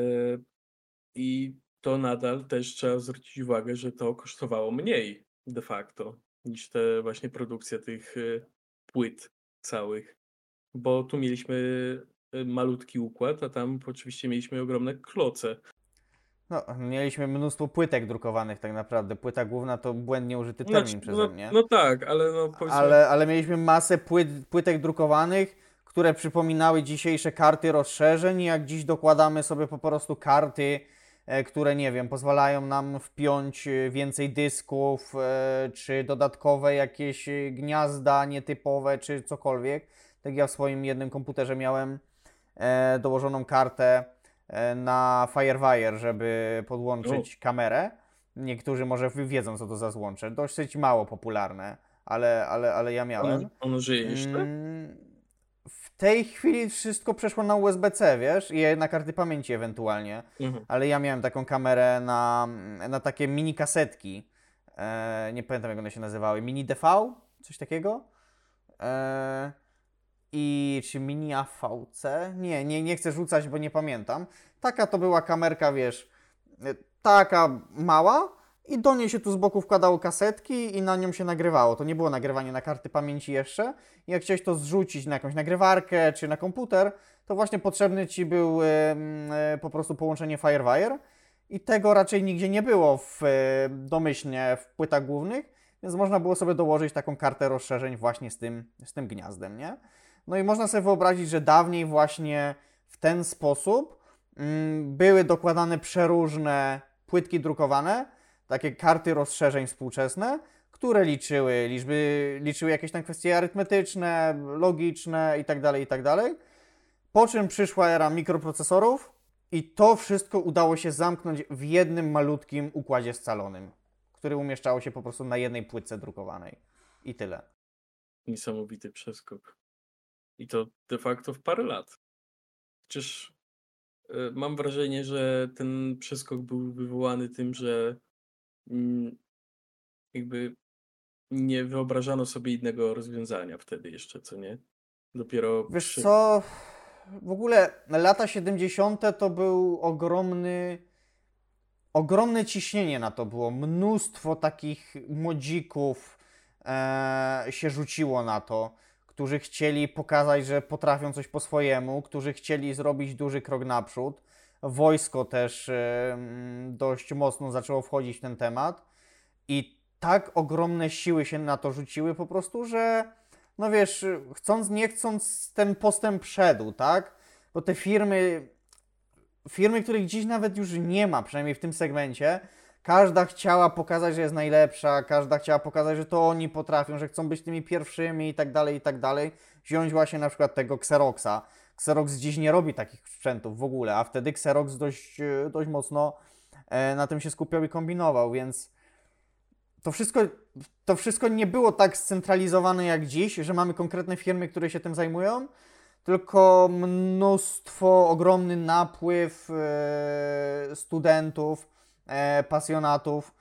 I to nadal też trzeba zwrócić uwagę, że to kosztowało mniej de facto niż te właśnie produkcja tych e, płyt całych. Bo tu mieliśmy e, malutki układ, a tam oczywiście mieliśmy ogromne kloce. No, mieliśmy mnóstwo płytek drukowanych tak naprawdę. Płyta główna to błędnie użyty termin Znaczy, przeze no, mnie. no tak, ale no powiedzmy, ale, ale mieliśmy masę płyt, płytek drukowanych, które przypominały dzisiejsze karty rozszerzeń. i Jak dziś dokładamy sobie po prostu karty, które nie wiem, pozwalają nam wpiąć e, więcej dysków, e, czy dodatkowe jakieś e, gniazda nietypowe, czy cokolwiek. Tak ja w swoim jednym komputerze miałem e, dołożoną kartę e, na Firewire, żeby podłączyć kamerę. Niektórzy może wiedzą, co to za złącze. Dosyć mało popularne, ale, ale, ale ja miałem. on, on żyje jeszcze? Mm, tej chwili wszystko przeszło na USB-C, wiesz, i na karty pamięci ewentualnie, Mhm. ale ja miałem taką kamerę na, na takie mini kasetki. E, nie pamiętam jak one się nazywały. Mini DV? Coś takiego? E, I czy mini AVC? Nie, nie, nie chcę rzucać, bo nie pamiętam. Taka to była kamerka, wiesz, e, taka mała i do niej się tu z boku wkładało kasetki i na nią się nagrywało. To nie było nagrywanie na karty pamięci jeszcze. Jak chciałeś to zrzucić na jakąś nagrywarkę czy na komputer, to właśnie potrzebny Ci był e, po prostu połączenie Firewire i tego raczej nigdzie nie było w, e, domyślnie w płytach głównych, więc można było sobie dołożyć taką kartę rozszerzeń właśnie z tym, z tym gniazdem, nie? No i można sobie wyobrazić, że dawniej właśnie w ten sposób mm, były dokładane przeróżne płytki drukowane, takie karty rozszerzeń współczesne, które liczyły liczby, liczyły jakieś tam kwestie arytmetyczne, logiczne itd., itd. Po czym przyszła era mikroprocesorów i to wszystko udało się zamknąć w jednym malutkim układzie scalonym, który umieszczało się po prostu na jednej płytce drukowanej. I tyle. Niesamowity przeskok. I to de facto w parę lat. Przecież e, mam wrażenie, że ten przeskok był wywołany tym, że jakby nie wyobrażano sobie innego rozwiązania wtedy jeszcze, co nie? Dopiero Wiesz przy- co, w ogóle lata 70. to był ogromny, ogromne ciśnienie na to było. Mnóstwo takich młodzików e, się rzuciło na to, którzy chcieli pokazać, że potrafią coś po swojemu, którzy chcieli zrobić duży krok naprzód. Wojsko też e, mm, dość mocno zaczęło wchodzić w ten temat i tak ogromne siły się na to rzuciły po prostu, że no wiesz, chcąc nie chcąc ten postęp szedł, tak? Bo te firmy, firmy, których dziś nawet już nie ma, przynajmniej w tym segmencie, każda chciała pokazać, że jest najlepsza, każda chciała pokazać, że to oni potrafią, że chcą być tymi pierwszymi i tak dalej, i tak dalej. Wziąć właśnie na przykład tego Xeroxa. Xerox dziś nie robi takich sprzętów w ogóle, a wtedy Xerox dość, e, dość mocno e, na tym się skupiał i kombinował, więc to wszystko, to wszystko nie było tak scentralizowane jak dziś, że mamy konkretne firmy, które się tym zajmują, tylko mnóstwo, ogromny napływ e, studentów, pasjonatów,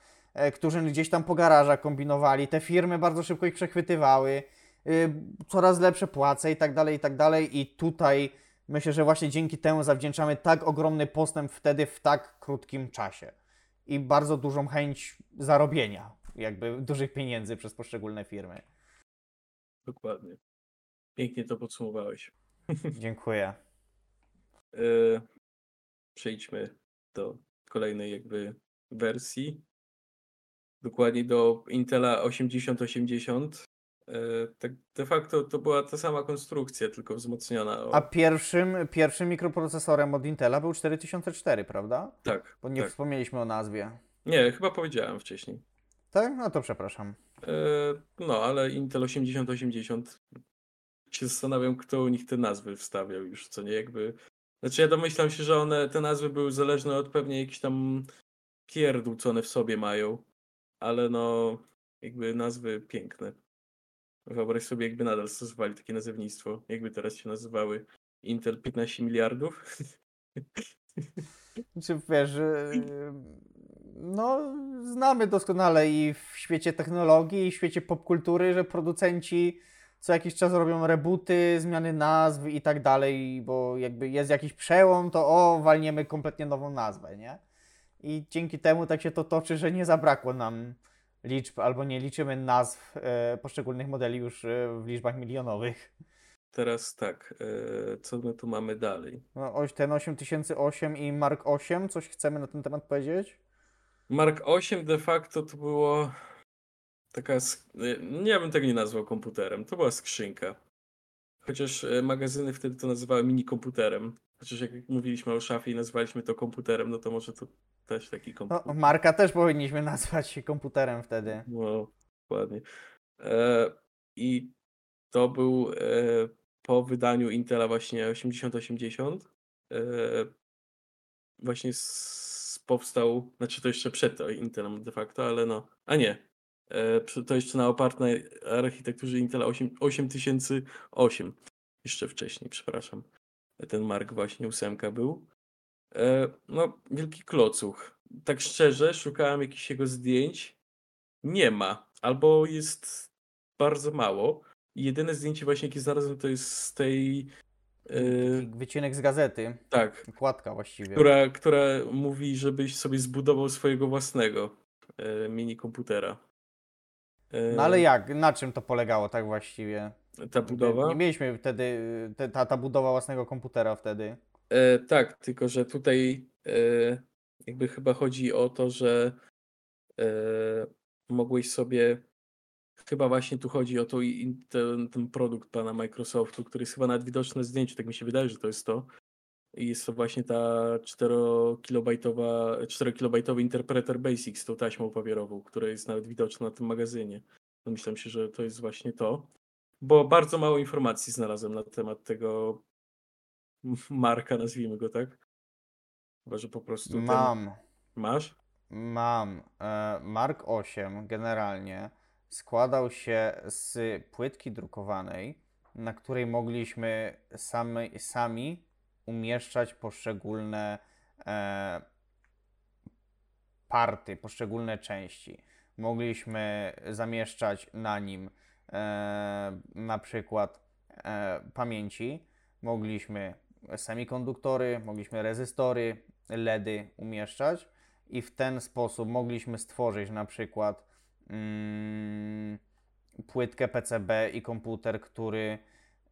którzy gdzieś tam po garażach kombinowali. Te firmy bardzo szybko ich przechwytywały, coraz lepsze płace i tak dalej, i tak dalej. I tutaj myślę, że właśnie dzięki temu zawdzięczamy tak ogromny postęp wtedy w tak krótkim czasie i bardzo dużą chęć zarobienia, jakby dużych pieniędzy przez poszczególne firmy. Dokładnie. Pięknie to podsumowałeś. (laughs) Dziękuję. E, Przejdźmy do kolejnej jakby wersji. Dokładnie do Intela 8080. E, Tak de facto to była ta sama konstrukcja, tylko wzmocniona. O, A pierwszym, pierwszym mikroprocesorem od Intela był 4004, prawda? tak, Bo nie tak. wspomnieliśmy o nazwie. Nie, chyba powiedziałem wcześniej. Tak? No to przepraszam. E, No, ale Intel 8080 się zastanawiam, kto u nich te nazwy wstawiał już, co nie jakby. Znaczy ja domyślam się, że one, te nazwy były zależne od pewnie jakichś tam pierdół, co one w sobie mają. ale no jakby nazwy piękne. Wyobraź sobie, jakby nadal stosowali takie nazewnictwo, jakby teraz się nazywały Intel 15 miliardów. (laughs) Czy wiesz, że, no znamy doskonale i w świecie technologii, i w świecie popkultury, że producenci co jakiś czas robią rebooty, zmiany nazw i tak dalej, bo jakby jest jakiś przełom, to o, walniemy kompletnie nową nazwę, nie? I dzięki temu tak się to toczy, że nie zabrakło nam liczb, albo nie liczymy nazw e, poszczególnych modeli już e, w liczbach milionowych. Teraz tak, e, co my tu mamy dalej? No, ten 8008 i Mark 8, coś chcemy na ten temat powiedzieć? Mark 8 de facto to było taka, nie bym tego nie nazwał komputerem, to była skrzynka. Chociaż magazyny wtedy to nazywały mini komputerem. Chociaż jak mówiliśmy o szafie i nazwaliśmy to komputerem, no to może to też taki No, komputer. Marka też powinniśmy nazwać komputerem wtedy. No, dokładnie. E, I to był e, po wydaniu Intela właśnie 8080. E, właśnie s, powstał, znaczy to jeszcze przed Intelem de facto, ale no, a nie. E, to jeszcze na opartej architekturze Intela 8, 8008. Jeszcze wcześniej, przepraszam. Ten Mark właśnie ósemka był. E, no, wielki klocuch. Tak szczerze, szukałem jakichś jego zdjęć. Nie ma. Albo jest bardzo mało. I jedyne zdjęcie właśnie, jakie znalazłem, to jest z tej. e, wycinek z gazety, tak, kładka właściwie. która, która mówi, żebyś sobie zbudował swojego własnego e, mini komputera. E, No ale jak? Na czym to polegało tak właściwie? Ta budowa? Nie mieliśmy wtedy, te, ta, ta budowa własnego komputera wtedy. E, tak, tylko że tutaj e, jakby chyba chodzi o to, że e, mogłeś sobie. Chyba właśnie tu chodzi o to i ten, ten produkt pana Microsoftu, który jest chyba nawet widoczny na zdjęciu, tak mi się wydaje, że to jest to. I jest to właśnie ta 4-kilobajtowa, 4-kilobajtowy interpreter Basic z tą taśmą papierową, która jest nawet widoczna na tym magazynie. Domyślam się, że to jest właśnie to. Bo bardzo mało informacji znalazłem na temat tego (laughs) Marka, nazwijmy go tak. Chyba, że po prostu ten... Mam, Masz? mam. E, Mark 8 generalnie składał się z płytki drukowanej, na której mogliśmy sami, sami umieszczać poszczególne e, party, poszczególne części. Mogliśmy zamieszczać na nim e, na przykład e, pamięci, mogliśmy semikonduktory, mogliśmy rezystory, LEDy umieszczać i w ten sposób mogliśmy stworzyć na przykład mm, płytkę PCB i komputer, który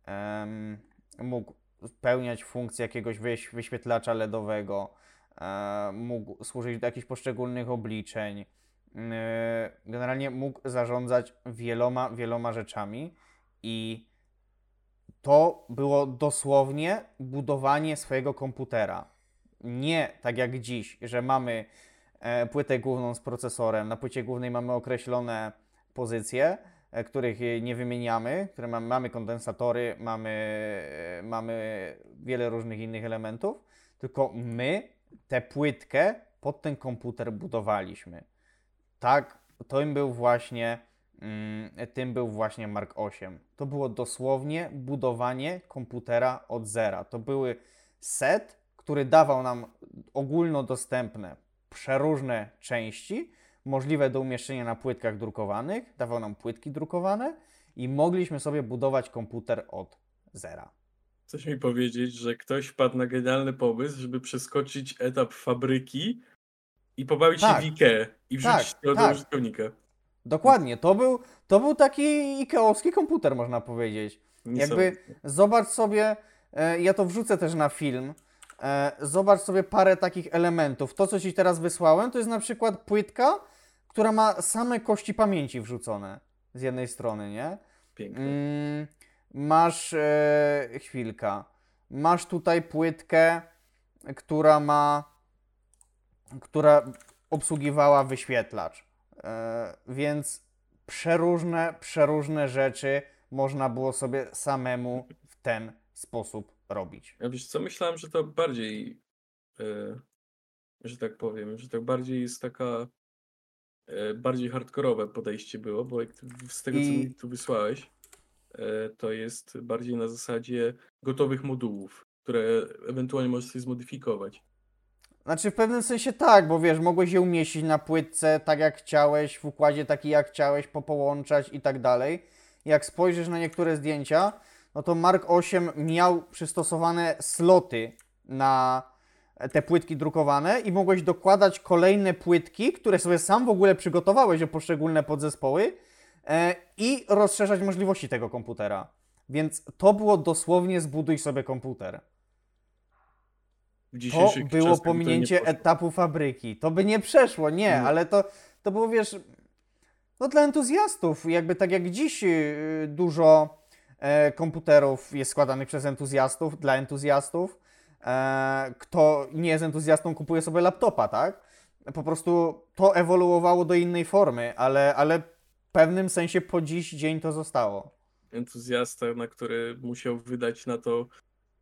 em, mógł spełniać funkcję jakiegoś wyś- wyświetlacza LEDowego, e, mógł służyć do jakichś poszczególnych obliczeń. e, Generalnie mógł zarządzać wieloma, wieloma rzeczami i to było dosłownie budowanie swojego komputera. Nie tak jak dziś, że mamy e, płytę główną z procesorem. Na płycie głównej mamy określone pozycje, e, których nie wymieniamy, które mamy, mamy kondensatory, mamy, e, mamy wiele różnych innych elementów, tylko my tę płytkę pod ten komputer budowaliśmy. Tak, tym był właśnie, tym był właśnie Mark 8. To było dosłownie budowanie komputera od zera. To były set, który dawał nam ogólnodostępne, przeróżne części, możliwe do umieszczenia na płytkach drukowanych, dawał nam płytki drukowane i mogliśmy sobie budować komputer od zera. Chcesz mi powiedzieć, że ktoś wpadł na genialny pomysł, żeby przeskoczyć etap fabryki i pobawić Tak. się w Ikea i wrzucić Tak, to do tak. użytkownika. Dokładnie, to był, to był taki ikeowski komputer, można powiedzieć. Jakby zobacz sobie, e, ja to wrzucę też na film. E, zobacz sobie parę takich elementów. To, co ci teraz wysłałem, to jest na przykład płytka, która ma same kości pamięci wrzucone z jednej strony, nie? Piękne. Mm, masz e, chwilka. Masz tutaj płytkę, która ma, która obsługiwała wyświetlacz. E, więc przeróżne, przeróżne rzeczy można było sobie samemu w ten sposób robić. Ja wiesz co, myślałem, że to bardziej, e, że tak powiem, że to bardziej jest taka e, bardziej hardkorowe podejście było, bo z tego, co I- mi tu wysłałeś, e, to jest bardziej na zasadzie gotowych modułów, które ewentualnie możesz sobie zmodyfikować. Znaczy w pewnym sensie tak, bo wiesz, mogłeś je umieścić na płytce tak jak chciałeś, w układzie taki jak chciałeś, popołączać i tak dalej. Jak spojrzysz na niektóre zdjęcia, no to Mark 8 miał przystosowane sloty na te płytki drukowane i mogłeś dokładać kolejne płytki, które sobie sam w ogóle przygotowałeś o poszczególne podzespoły e, i rozszerzać możliwości tego komputera. Więc to było dosłownie zbuduj sobie komputer. To było nie pominięcie etapu fabryki. To by nie przeszło, nie, No. ale to, to było, wiesz, no dla entuzjastów. Jakby tak jak dziś yy, dużo e, komputerów jest składanych przez entuzjastów, dla entuzjastów. E, kto nie jest entuzjastą, kupuje sobie laptopa, tak? Po prostu to ewoluowało do innej formy, ale, ale w pewnym sensie po dziś dzień to zostało. entuzjasta, na który musiał wydać na to,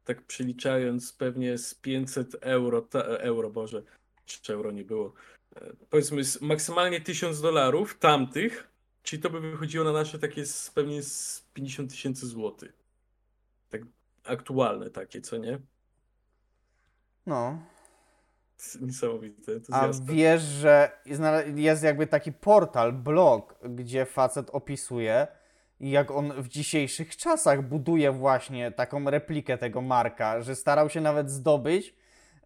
tak przeliczając, pewnie z 500 euro, ta, euro, Boże, czy euro nie było, e, powiedzmy z maksymalnie 1000 dolarów tamtych, czyli to by wychodziło na nasze takie z, pewnie z 50 tysięcy złotych. Tak aktualne takie, co nie? No. Niesamowite, A wiesz, że jest jakby taki portal, blog, gdzie facet opisuje, jak on w dzisiejszych czasach buduje właśnie taką replikę tego Marka, że starał się nawet zdobyć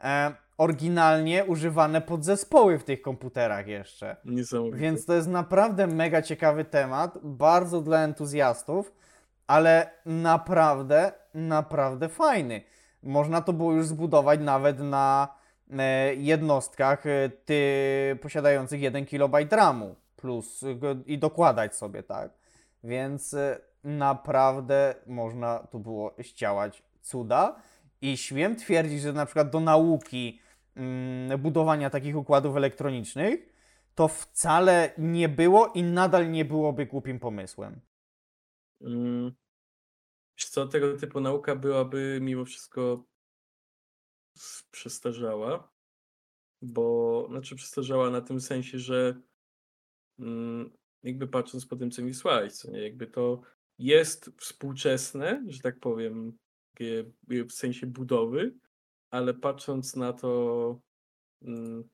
e, oryginalnie używane podzespoły w tych komputerach jeszcze. Niesamowite. Więc to jest naprawdę mega ciekawy temat, bardzo dla entuzjastów, ale naprawdę, naprawdę fajny. Można to było już zbudować nawet na e, jednostkach e, ty, posiadających 1 KB RAMu plus i dokładać sobie, tak? Więc e, naprawdę można tu było zdziałać cuda i śmiem twierdzić, że na przykład do nauki mm, budowania takich układów elektronicznych to wcale nie było i nadal nie byłoby głupim pomysłem. Mm. Co, tego typu nauka byłaby mimo wszystko przestarzała, bo, znaczy przestarzała na tym sensie, że mm, jakby patrząc po tym, co mi wysłałeś, co nie, jakby to jest współczesne, że tak powiem, takie w sensie budowy, ale patrząc na to mm,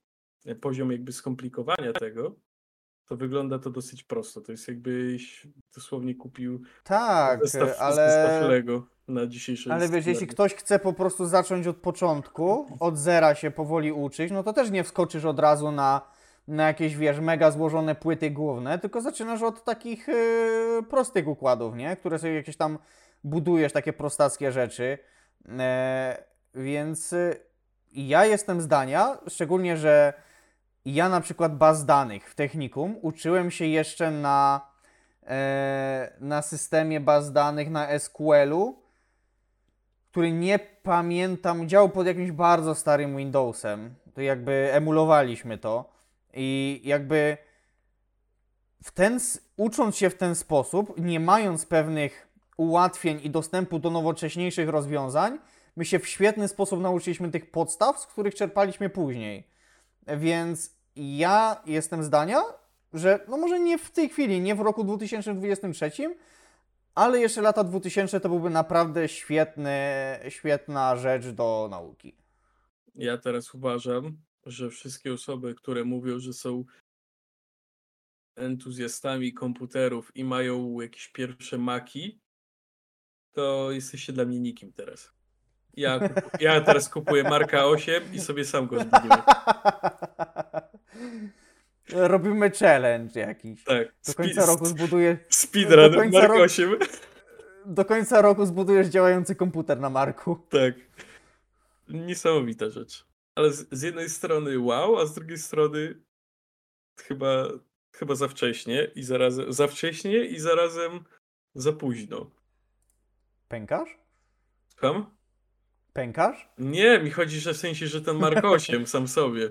poziom jakby skomplikowania tego, to wygląda to dosyć prosto. To jest jakbyś dosłownie kupił Tak, zestaw, zestaw ale, Lego na dzisiejsze ale wiesz, jeśli ktoś chce po prostu zacząć od początku, od zera się powoli uczyć, no to też nie wskoczysz od razu na, na jakieś, wiesz, mega złożone płyty główne, tylko zaczynasz od takich yy, prostych układów, nie? Które sobie jakieś tam budujesz, takie prostackie rzeczy. E, więc y, ja jestem zdania, szczególnie, że ja na przykład baz danych w technikum uczyłem się jeszcze na, e, na systemie baz danych na SQL-u, który nie pamiętam, działał pod jakimś bardzo starym Windowsem. To jakby emulowaliśmy to i jakby w ten, ucząc się w ten sposób, nie mając pewnych ułatwień i dostępu do nowocześniejszych rozwiązań, my się w świetny sposób nauczyliśmy tych podstaw, z których czerpaliśmy później. Więc ja jestem zdania, że no może nie w tej chwili, nie w roku 2023, ale jeszcze lata 2000 to byłby naprawdę świetny, świetna rzecz do nauki. Ja teraz uważam, że wszystkie osoby, które mówią, że są entuzjastami komputerów i mają jakieś pierwsze maki, to jesteście dla mnie nikim teraz. Ja, ja teraz kupuję Marka 8 i sobie sam go zbuduję. (laughs) Robimy challenge jakiś. Tak. Do końca roku zbuduję, Speedrun do końca Mark roku- 8. do końca roku zbudujesz działający komputer na Marku. Tak. Niesamowita rzecz. Ale z, z jednej strony wow, a z drugiej strony chyba, chyba za wcześnie i zarazem za wcześnie i zarazem za późno. Pękasz? Słucham? Pękasz? Nie, mi chodzi, że w sensie, że ten Mark (laughs) 8 sam sobie,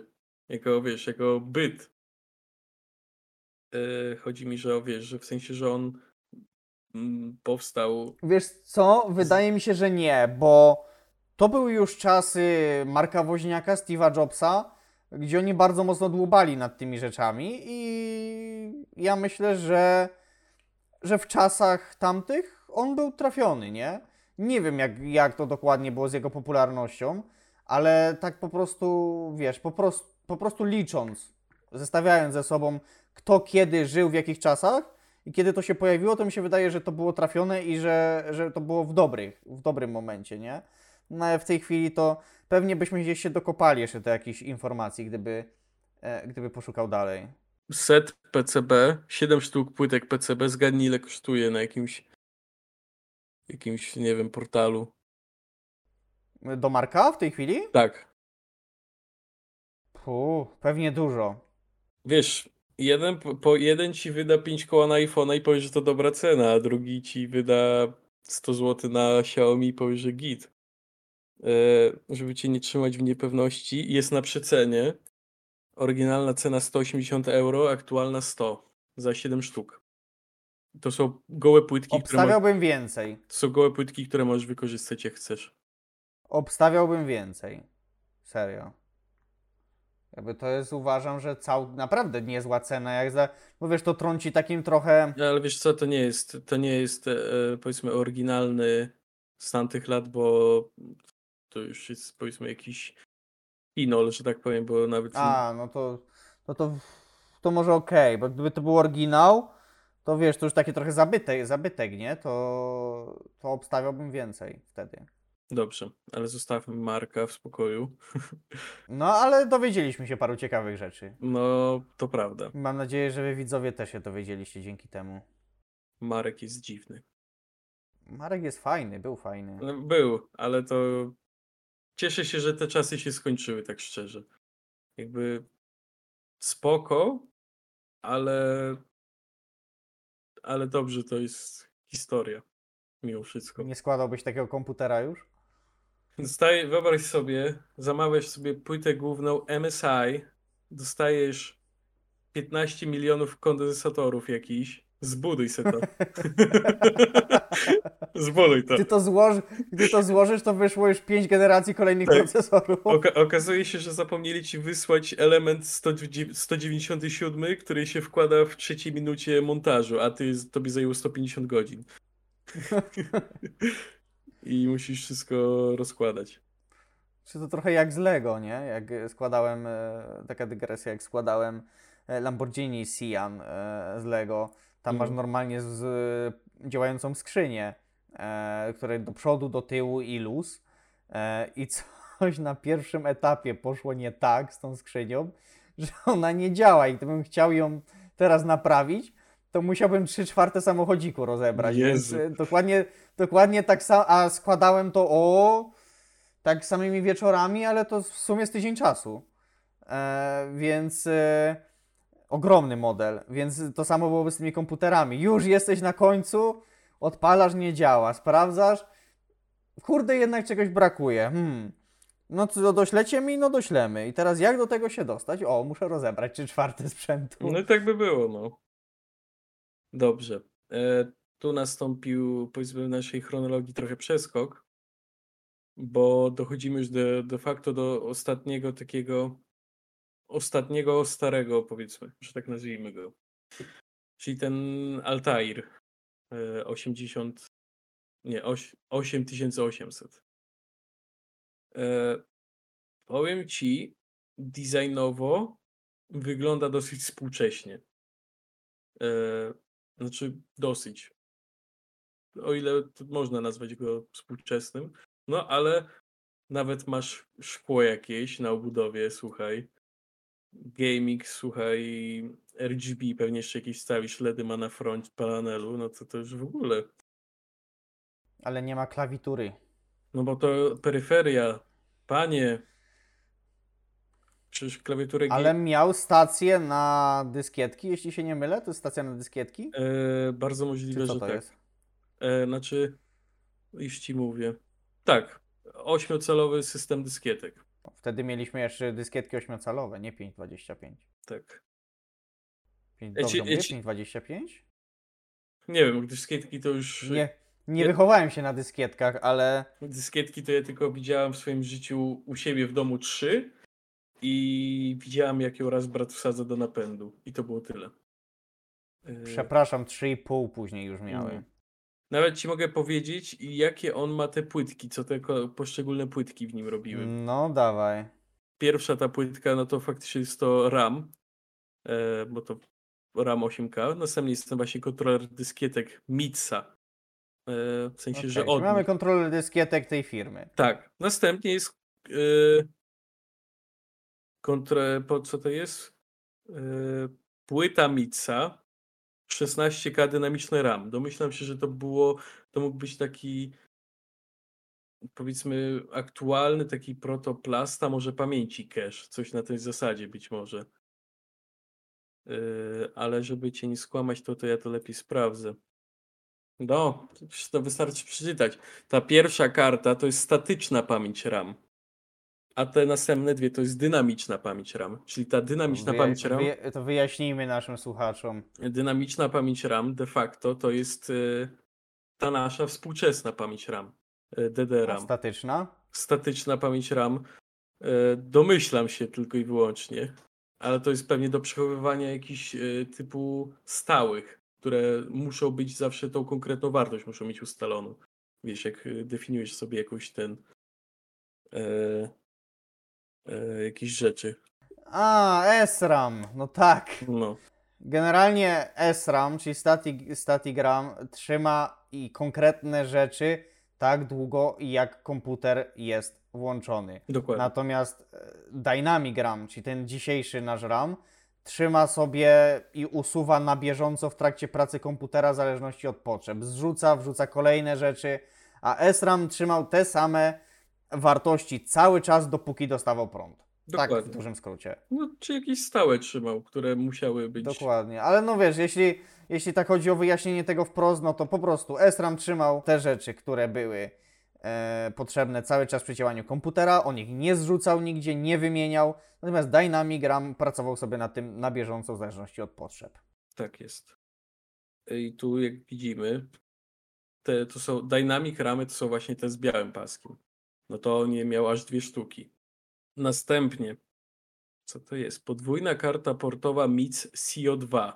jako wiesz, jako byt. E, chodzi mi, że wiesz, że w sensie, że on mm, powstał. Wiesz co? Wydaje mi się, że nie, bo to były już czasy Marka Woźniaka, Steve'a Jobsa, gdzie oni bardzo mocno dłubali nad tymi rzeczami i ja myślę, że, że w czasach tamtych on był trafiony, nie? Nie wiem, jak, jak to dokładnie było z jego popularnością, ale tak po prostu, wiesz, po prostu, po prostu licząc, zestawiając ze sobą, kto kiedy żył, w jakich czasach i kiedy to się pojawiło, to mi się wydaje, że to było trafione i że, że to było w, dobrych, w dobrym momencie, nie? No ale w tej chwili to pewnie byśmy gdzieś się dokopali jeszcze do jakichś informacji, gdyby, e, gdyby poszukał dalej. Set PCB, 7 sztuk płytek PCB, zgadnij ile kosztuje na jakimś jakimś, nie wiem, portalu. Do Marka w tej chwili? Tak. Puh, pewnie dużo. Wiesz, jeden, po- po, jeden ci wyda 5 koła na iPhone'a i powie, że to dobra cena, a drugi ci wyda 100 zł na Xiaomi i powie, że git. E, żeby cię nie trzymać w niepewności, jest na przecenie. Oryginalna cena 180 euro, aktualna 100 za 7 sztuk. To są gołe płytki, które Obstawiałbym więcej. to są gołe płytki, które możesz wykorzystać jak chcesz. Obstawiałbym więcej. Serio. Jakby to jest, uważam, że cał... naprawdę niezła cena, jak za... Bo wiesz, to trąci takim trochę... No, ale wiesz co, to nie jest, to nie jest e, powiedzmy oryginalny z tamtych lat, bo to już jest powiedzmy jakiś inol, że tak powiem, bo nawet A, no to... No to, to może okej, bo gdyby to był oryginał, to wiesz, to już takie trochę zabytek, zabytek nie? To, to obstawiałbym więcej wtedy. dobrze, ale zostawmy Marka w spokoju. (laughs) No, ale dowiedzieliśmy się paru ciekawych rzeczy. No, to prawda. Mam nadzieję, że wy widzowie też się dowiedzieliście dzięki temu. Marek jest dziwny. Marek jest fajny, był fajny. Był, ale to cieszę się, że te czasy się skończyły, tak szczerze. Jakby spoko, ale ale dobrze, to jest historia mimo wszystko. Nie składałbyś takiego komputera już? Dostaje, wyobraź sobie, zamawiasz sobie płytę główną MSI, dostajesz 15 milionów kondensatorów jakiś, zbuduj se to. (laughs) Zbuduj to. Gdy to, złoż, gdy to złożysz, to wyszło już 5 generacji kolejnych Tak. procesorów. Oka okazuje się, że zapomnieli ci wysłać element 109 197, który się wkłada w trzeciej minucie montażu, a ty tobie zajęło 150 godzin. (laughs) I musisz wszystko rozkładać. Czy to trochę jak z Lego, nie? Jak e, składałem, e, taka dygresja, jak składałem e, Lamborghini Sian z Lego. Tam masz Mhm. normalnie z, działającą skrzynię, e, której do przodu, do tyłu i luz. E, I coś na pierwszym etapie poszło nie tak z tą skrzynią, (laughs) że ona nie działa. I gdybym chciał ją teraz naprawić, to musiałbym 3 czwarte samochodziku rozebrać. Jezu. Więc e, dokładnie, dokładnie tak samo, a składałem to o tak samymi wieczorami, ale to w sumie z tydzień czasu. E, więc e, ogromny model, więc to samo byłoby z tymi komputerami. Już jesteś na końcu, odpalasz, nie działa, sprawdzasz, kurde, jednak czegoś brakuje. Hmm. No to doślecie mi, no doślemy. I teraz jak do tego się dostać? O, muszę rozebrać trzy czwarte sprzętu. No i tak by było, no. Dobrze. E, tu nastąpił, powiedzmy, w naszej chronologii trochę przeskok, bo dochodzimy już de, de facto do ostatniego takiego, ostatniego starego, powiedzmy, że tak nazwijmy go. Czyli ten Altair e, 80, nie, oś- 8800. E, powiem ci, designowo wygląda dosyć współcześnie. E, znaczy dosyć. O ile można nazwać go współczesnym. No ale nawet masz szkło jakieś na obudowie, słuchaj. Gaming, słuchaj, RGB pewnie jeszcze jakieś stawisz, LEDy ma na front panelu, no to to już w ogóle. Ale nie ma klawitury. No bo to peryferia, panie. Przecież klawiaturę G- Ale miał stację na dyskietki, jeśli się nie mylę. To jest stacja na dyskietki? E, bardzo możliwe, że to tak. jest? E, znaczy, już ci mówię. Tak, ośmiocalowy system dyskietek. Wtedy mieliśmy jeszcze dyskietki 8-calowe, nie 5,25. Tak. Pięć- Ja ci- Dobrze ja mówię? ci- 5,25? Nie wiem, dyskietki to już. Nie, nie Ja- wychowałem się na dyskietkach, ale Dyskietki to ja tylko widziałem w swoim życiu u siebie w domu trzy i widziałem, jak ją raz brat wsadza do napędu. I to było tyle. E, Przepraszam, 3,5 później już miały. Nawet ci mogę powiedzieć, jakie on ma te płytki, co te poszczególne płytki w nim robiły. No, dawaj. Pierwsza ta płytka, no to faktycznie jest to RAM, e, bo to RAM 8K. Następnie jest ten właśnie kontroler dyskietek Mitsa. E, w sensie, że Okej, od mamy kontroler dyskietek tej firmy. Tak. Następnie jest kontre, po co to jest? Płyta Mitsa 16K dynamiczny RAM. Domyślam się, że to było, to mógł być taki powiedzmy aktualny taki protoplasta, może pamięci cache, coś na tej zasadzie być może. Yy, ale żeby cię nie skłamać, to, to ja to lepiej sprawdzę. No, to wystarczy przeczytać. Ta pierwsza karta to jest statyczna pamięć RAM, a te następne dwie to jest dynamiczna pamięć RAM. Czyli ta dynamiczna Wyja- pamięć RAM, wyja- to wyjaśnijmy naszym słuchaczom. dynamiczna pamięć RAM de facto to jest yy, ta nasza współczesna pamięć RAM, A DDRAM. statyczna? statyczna pamięć RAM. e, Domyślam się tylko i wyłącznie, ale to jest pewnie do przechowywania jakichś typu stałych, które muszą być zawsze tą konkretną wartość, muszą mieć ustaloną. Wiesz, jak definiujesz sobie jakąś ten e, rzeczy. A, SRAM, no tak. No, Generalnie SRAM, czyli static, static RAM, trzyma i konkretne rzeczy tak długo, jak komputer jest włączony. dokładnie. Natomiast e, Dynamic RAM, czyli ten dzisiejszy nasz RAM, trzyma sobie i usuwa na bieżąco w trakcie pracy komputera w zależności od potrzeb. Zrzuca, wrzuca kolejne rzeczy, a SRAM trzymał te same wartości cały czas, dopóki dostawał prąd. Tak, w Dokładnie. dużym skrócie. No, czy jakieś stałe trzymał, które musiały być. Dokładnie, ale no wiesz, jeśli, jeśli tak chodzi o wyjaśnienie tego wprost, no to po prostu SRAM trzymał te rzeczy, które były e, potrzebne cały czas przy działaniu komputera, on ich nie zrzucał nigdzie, nie wymieniał, natomiast Dynamic RAM pracował sobie na tym na bieżąco w zależności od potrzeb. Tak jest. I tu jak widzimy, te to są Dynamic Ramy, to są właśnie te z białym paskiem. No to on je miał aż dwie sztuki. Następnie, co to jest? Podwójna karta portowa MIC CO2.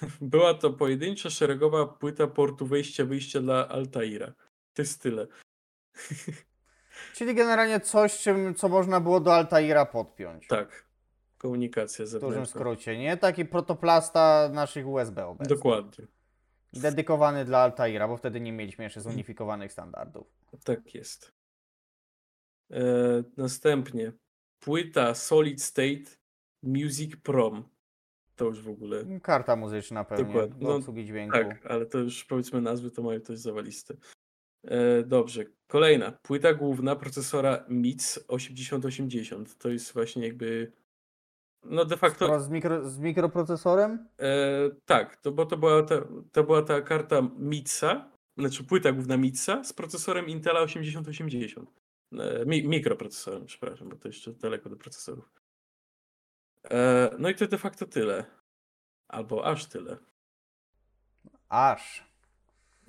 (laughs) Była to pojedyncza szeregowa płyta portu wejścia-wyjścia dla Altaira. To jest tyle. (laughs) Czyli generalnie coś, czym, co można było do Altaira podpiąć. Tak. Komunikacja W dużym zewnętrzna. skrócie, nie? Taki protoplasta naszych USB obecnych. Dokładnie. Dedykowany dla Altaira, bo wtedy nie mieliśmy jeszcze zunifikowanych standardów. Tak jest. E, następnie płyta Solid State Music Prom. To już w ogóle. Karta muzyczna pewnie Dokładnie. do No, obsługi dźwięku. Tak, ale to już powiedzmy nazwy to mają też zawaliste. E, dobrze. Kolejna. Płyta główna procesora MITS 8080. To jest właśnie jakby. No de facto. Z, mikro, z mikroprocesorem? E, tak, to, bo to była, ta, to była ta karta MITSa, znaczy płyta główna MITSa z procesorem Intela 8080. E, mi, mikroprocesorem, przepraszam, bo to jeszcze daleko do procesorów. E, no i to de facto tyle. Albo aż tyle. Aż.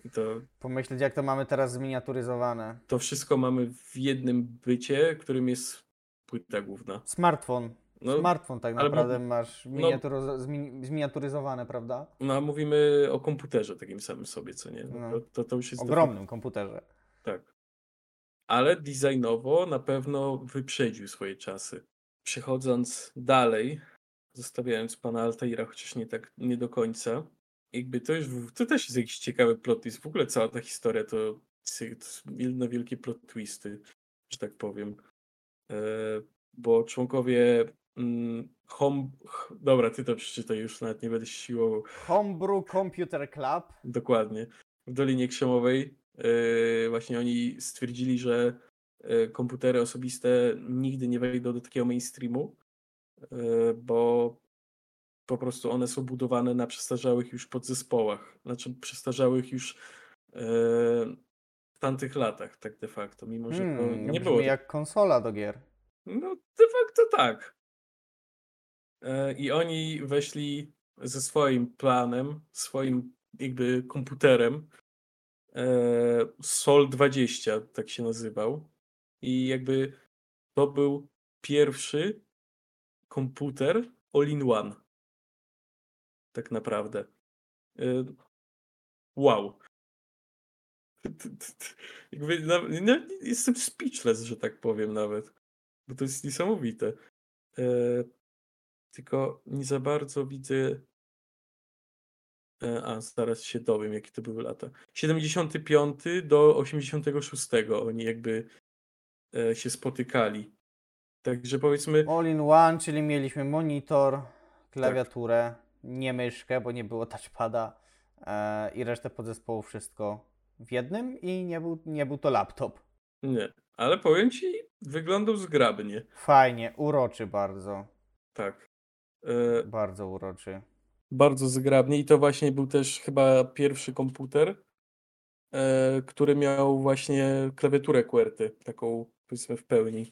I to, Pomyśleć, jak to mamy teraz zminiaturyzowane. to wszystko mamy w jednym bycie, którym jest płyta główna. Smartfon. No, Smartfon tak naprawdę masz no- miniaturyzo- zmi- zminiaturyzowane, prawda? no a mówimy o komputerze takim samym sobie, co nie? No, No. to, to, to już jest Ogromnym komputerze. Ale designowo na pewno wyprzedził swoje czasy. Przechodząc dalej, zostawiając pana Altaira, chociaż nie tak nie do końca, jakby to już to też jest jakiś ciekawy plot twist. W ogóle cała ta historia to, to jedno wielkie plot twisty, że tak powiem. E, bo członkowie mm, home... ch- Dobra, ty to przeczytaj już, nawet nie będę siłował. Homebrew Computer Club. Dokładnie. W Dolinie Krzemowej właśnie oni stwierdzili, że yy, komputery osobiste nigdy nie wejdą do takiego mainstreamu, yy, bo po prostu one są budowane na przestarzałych już podzespołach, znaczy przestarzałych już w tamtych latach, tak de facto, mimo że to Hmm, nie brzmi było. jak konsola do gier. No, de facto tak. E, I oni weszli ze swoim planem, swoim jakby komputerem. E, Sol 20, tak się nazywał. I jakby to był pierwszy komputer all in one. Tak naprawdę. Y, wow. Jakby, jestem speechless, że tak powiem nawet. Bo to jest niesamowite. E, tylko nie za bardzo widzę. E, a, zaraz się dowiem, jakie to były lata. 75 do 86 oni jakby e, się spotykali. Także powiedzmy. All in one, czyli mieliśmy monitor, klawiaturę, nie myszkę, bo nie było touchpada e, i resztę podzespołu wszystko w jednym i nie był, nie był to laptop. Nie, ale powiem ci, wyglądał zgrabnie. Fajnie, uroczy bardzo, Tak. E, bardzo uroczy. Bardzo zgrabnie i to właśnie był też chyba pierwszy komputer, e, który miał właśnie klawiaturę QWERTY, taką powiedzmy w pełni.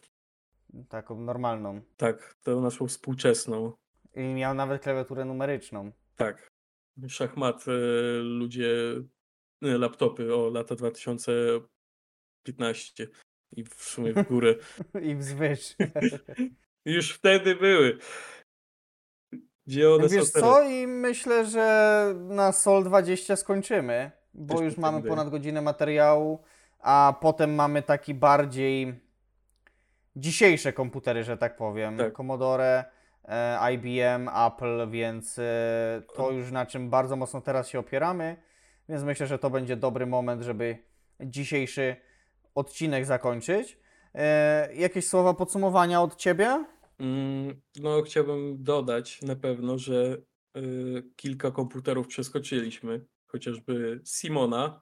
Taką normalną. Tak, tą naszą współczesną. I miał nawet klawiaturę numeryczną. Tak. Szachmat, e, ludzie, e, laptopy o lata 2015 i w sumie w górę. (laughs) I wzwyż. (laughs) Już wtedy były. Gdzie one Wiesz są co? I myślę, że na Sol 20 skończymy, bo Też już mamy ponad godzinę materiału, a potem mamy taki bardziej dzisiejsze komputery, że tak powiem. Tak. Commodore, e, IBM, Apple, więc e, to już na czym bardzo mocno teraz się opieramy, więc myślę, że to będzie dobry moment, żeby dzisiejszy odcinek zakończyć. E, jakieś słowa podsumowania od Ciebie? Mm, No, chciałbym dodać na pewno, że y, kilka komputerów przeskoczyliśmy, chociażby Simona.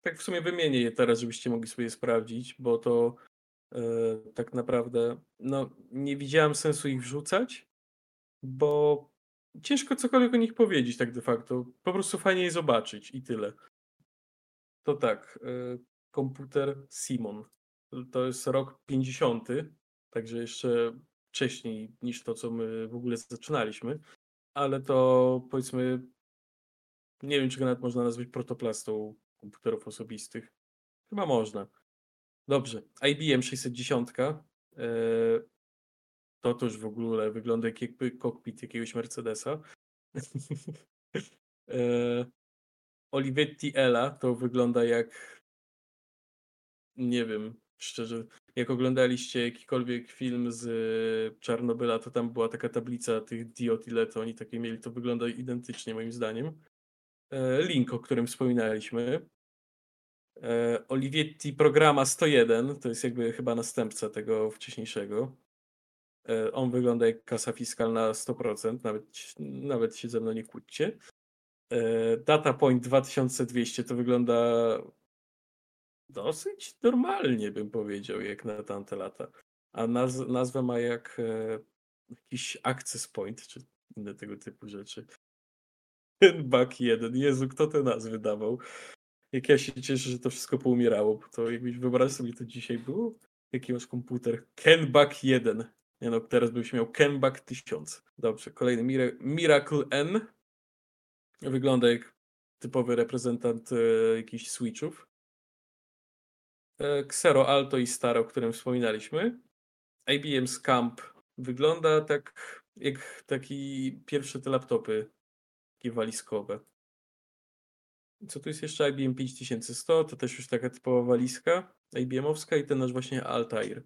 Tak w sumie wymienię je teraz, żebyście mogli sobie sprawdzić, bo to y, tak naprawdę no, nie widziałem sensu ich wrzucać, bo ciężko cokolwiek o nich powiedzieć tak de facto. Po prostu fajnie je zobaczyć i tyle. To tak, y, komputer Simon. To jest rok 50, także jeszcze wcześniej niż to, co my w ogóle zaczynaliśmy, ale to powiedzmy, nie wiem, czy go nawet można nazwać protoplastą komputerów osobistych. Chyba można. Dobrze, IBM 610. e, To też w ogóle wygląda jak jakby kokpit jakiegoś Mercedesa. (laughs) E, Olivetti Ela to wygląda jak nie wiem, szczerze, jak oglądaliście jakikolwiek film z e, Czarnobyla, to tam była taka tablica tych diod, ile to oni takie mieli, to wygląda identycznie moim zdaniem. E, Link, o którym wspominaliśmy. E, Olivetti Programa 101, to jest jakby chyba następca tego wcześniejszego. On wygląda jak kasa fiskalna 100%, nawet, nawet się ze mną nie kłóćcie. Data Point 2200 to wygląda dosyć normalnie, bym powiedział, jak na tamte lata. A naz- nazwę ma jak e, jakiś Access Point, czy inne tego typu rzeczy. Ten (laughs) Bug 1. Jezu, kto te nazwy dawał? Jak ja się cieszę, że to wszystko poumierało, bo to jakbyś wyobraził sobie to dzisiaj było? Jaki masz komputer? Kenbug 1. Nie no, teraz byś miał Kenbug 1000. Dobrze, kolejny Mira- Miracle N. Wygląda jak typowy reprezentant e, jakichś switchów. E, Xero Alto i Star, o którym wspominaliśmy. IBM Scamp wygląda tak jak taki pierwsze te laptopy, takie walizkowe. Co tu jest jeszcze? IBM 5100, to też już taka typowa walizka IBM-owska i ten nasz właśnie Altair,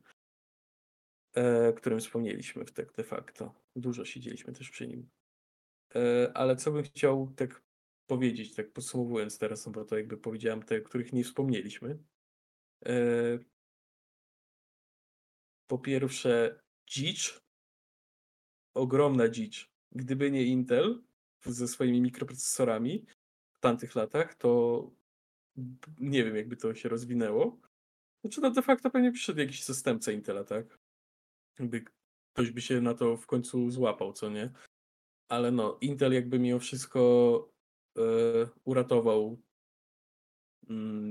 e, o którym wspomnieliśmy de facto. Dużo siedzieliśmy też przy nim. E, ale co bym chciał tak powiedzieć, tak podsumowując teraz, no bo to jakby powiedziałem te, których nie wspomnieliśmy. E, Po pierwsze, dzicz. Ogromna dzicz. Gdyby nie Intel ze swoimi mikroprocesorami w tamtych latach, to nie wiem, jakby to się rozwinęło. Znaczy, no de facto pewnie przyszedł jakiś zastępca Intela, tak? Jakby ktoś by się na to w końcu złapał, co nie? Ale no, Intel jakby mimo wszystko e, uratował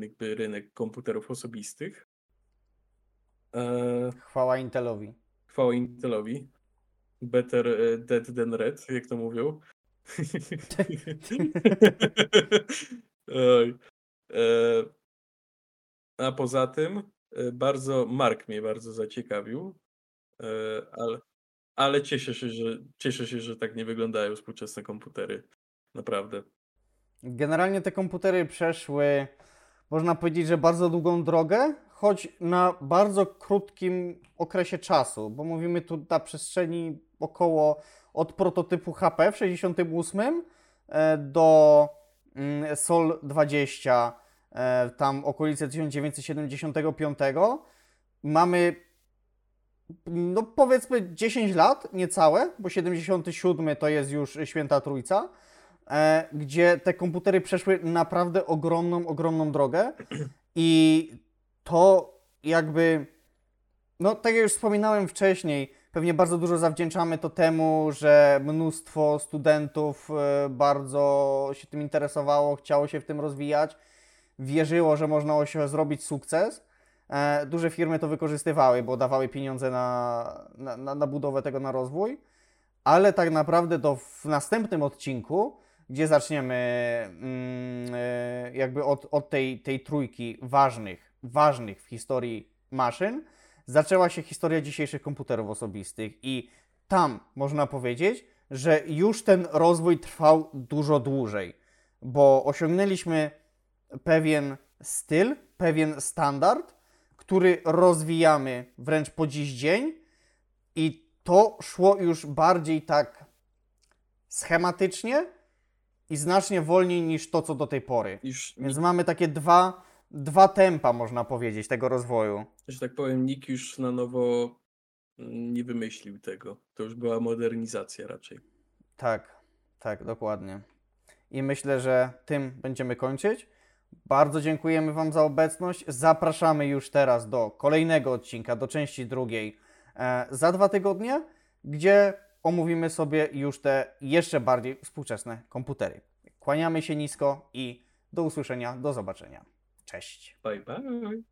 jakby rynek komputerów osobistych. E, Chwała Intelowi. chwała Intelowi. Better e, dead than red, jak to mówią. (laughs) E, a poza tym e, bardzo Mark mnie bardzo zaciekawił, e, ale Ale cieszę się, że cieszę się, że tak nie wyglądają współczesne komputery. Naprawdę. Generalnie te komputery przeszły, można powiedzieć, że bardzo długą drogę, choć na bardzo krótkim okresie czasu, bo mówimy tu na przestrzeni około od prototypu HP w 68 e, do mm, Sol 20, e, tam okolice 1975. Mamy no powiedzmy 10 lat, niecałe, bo 77 to jest już Święta Trójca, gdzie te komputery przeszły naprawdę ogromną, ogromną drogę (clears throat) i to jakby, no tak jak już wspominałem wcześniej, pewnie bardzo dużo zawdzięczamy to temu, że mnóstwo studentów e, bardzo się tym interesowało, chciało się w tym rozwijać, wierzyło, że można zrobić sukces. E, Duże firmy to wykorzystywały, bo dawały pieniądze na, na, na budowę tego, na rozwój, ale tak naprawdę to w następnym odcinku, gdzie zaczniemy mm, e, jakby od, od tej, tej trójki ważnych, ważnych w historii maszyn, zaczęła się historia dzisiejszych komputerów osobistych i tam można powiedzieć, że już ten rozwój trwał dużo dłużej, bo osiągnęliśmy pewien styl, pewien standard, który rozwijamy wręcz po dziś dzień i to szło już bardziej tak schematycznie i znacznie wolniej niż to, co do tej pory. Już, Więc mamy takie dwa, dwa tempa, można powiedzieć, tego rozwoju. że tak powiem, nikt już na nowo mm, nie wymyślił tego. To już była modernizacja raczej. Tak, tak, dokładnie. I myślę, że tym będziemy kończyć. Bardzo dziękujemy Wam za obecność. Zapraszamy już teraz do kolejnego odcinka, do części drugiej e, za dwa tygodnie, gdzie omówimy sobie już te jeszcze bardziej współczesne komputery. Kłaniamy się nisko i do usłyszenia, do zobaczenia. Cześć. Bye bye.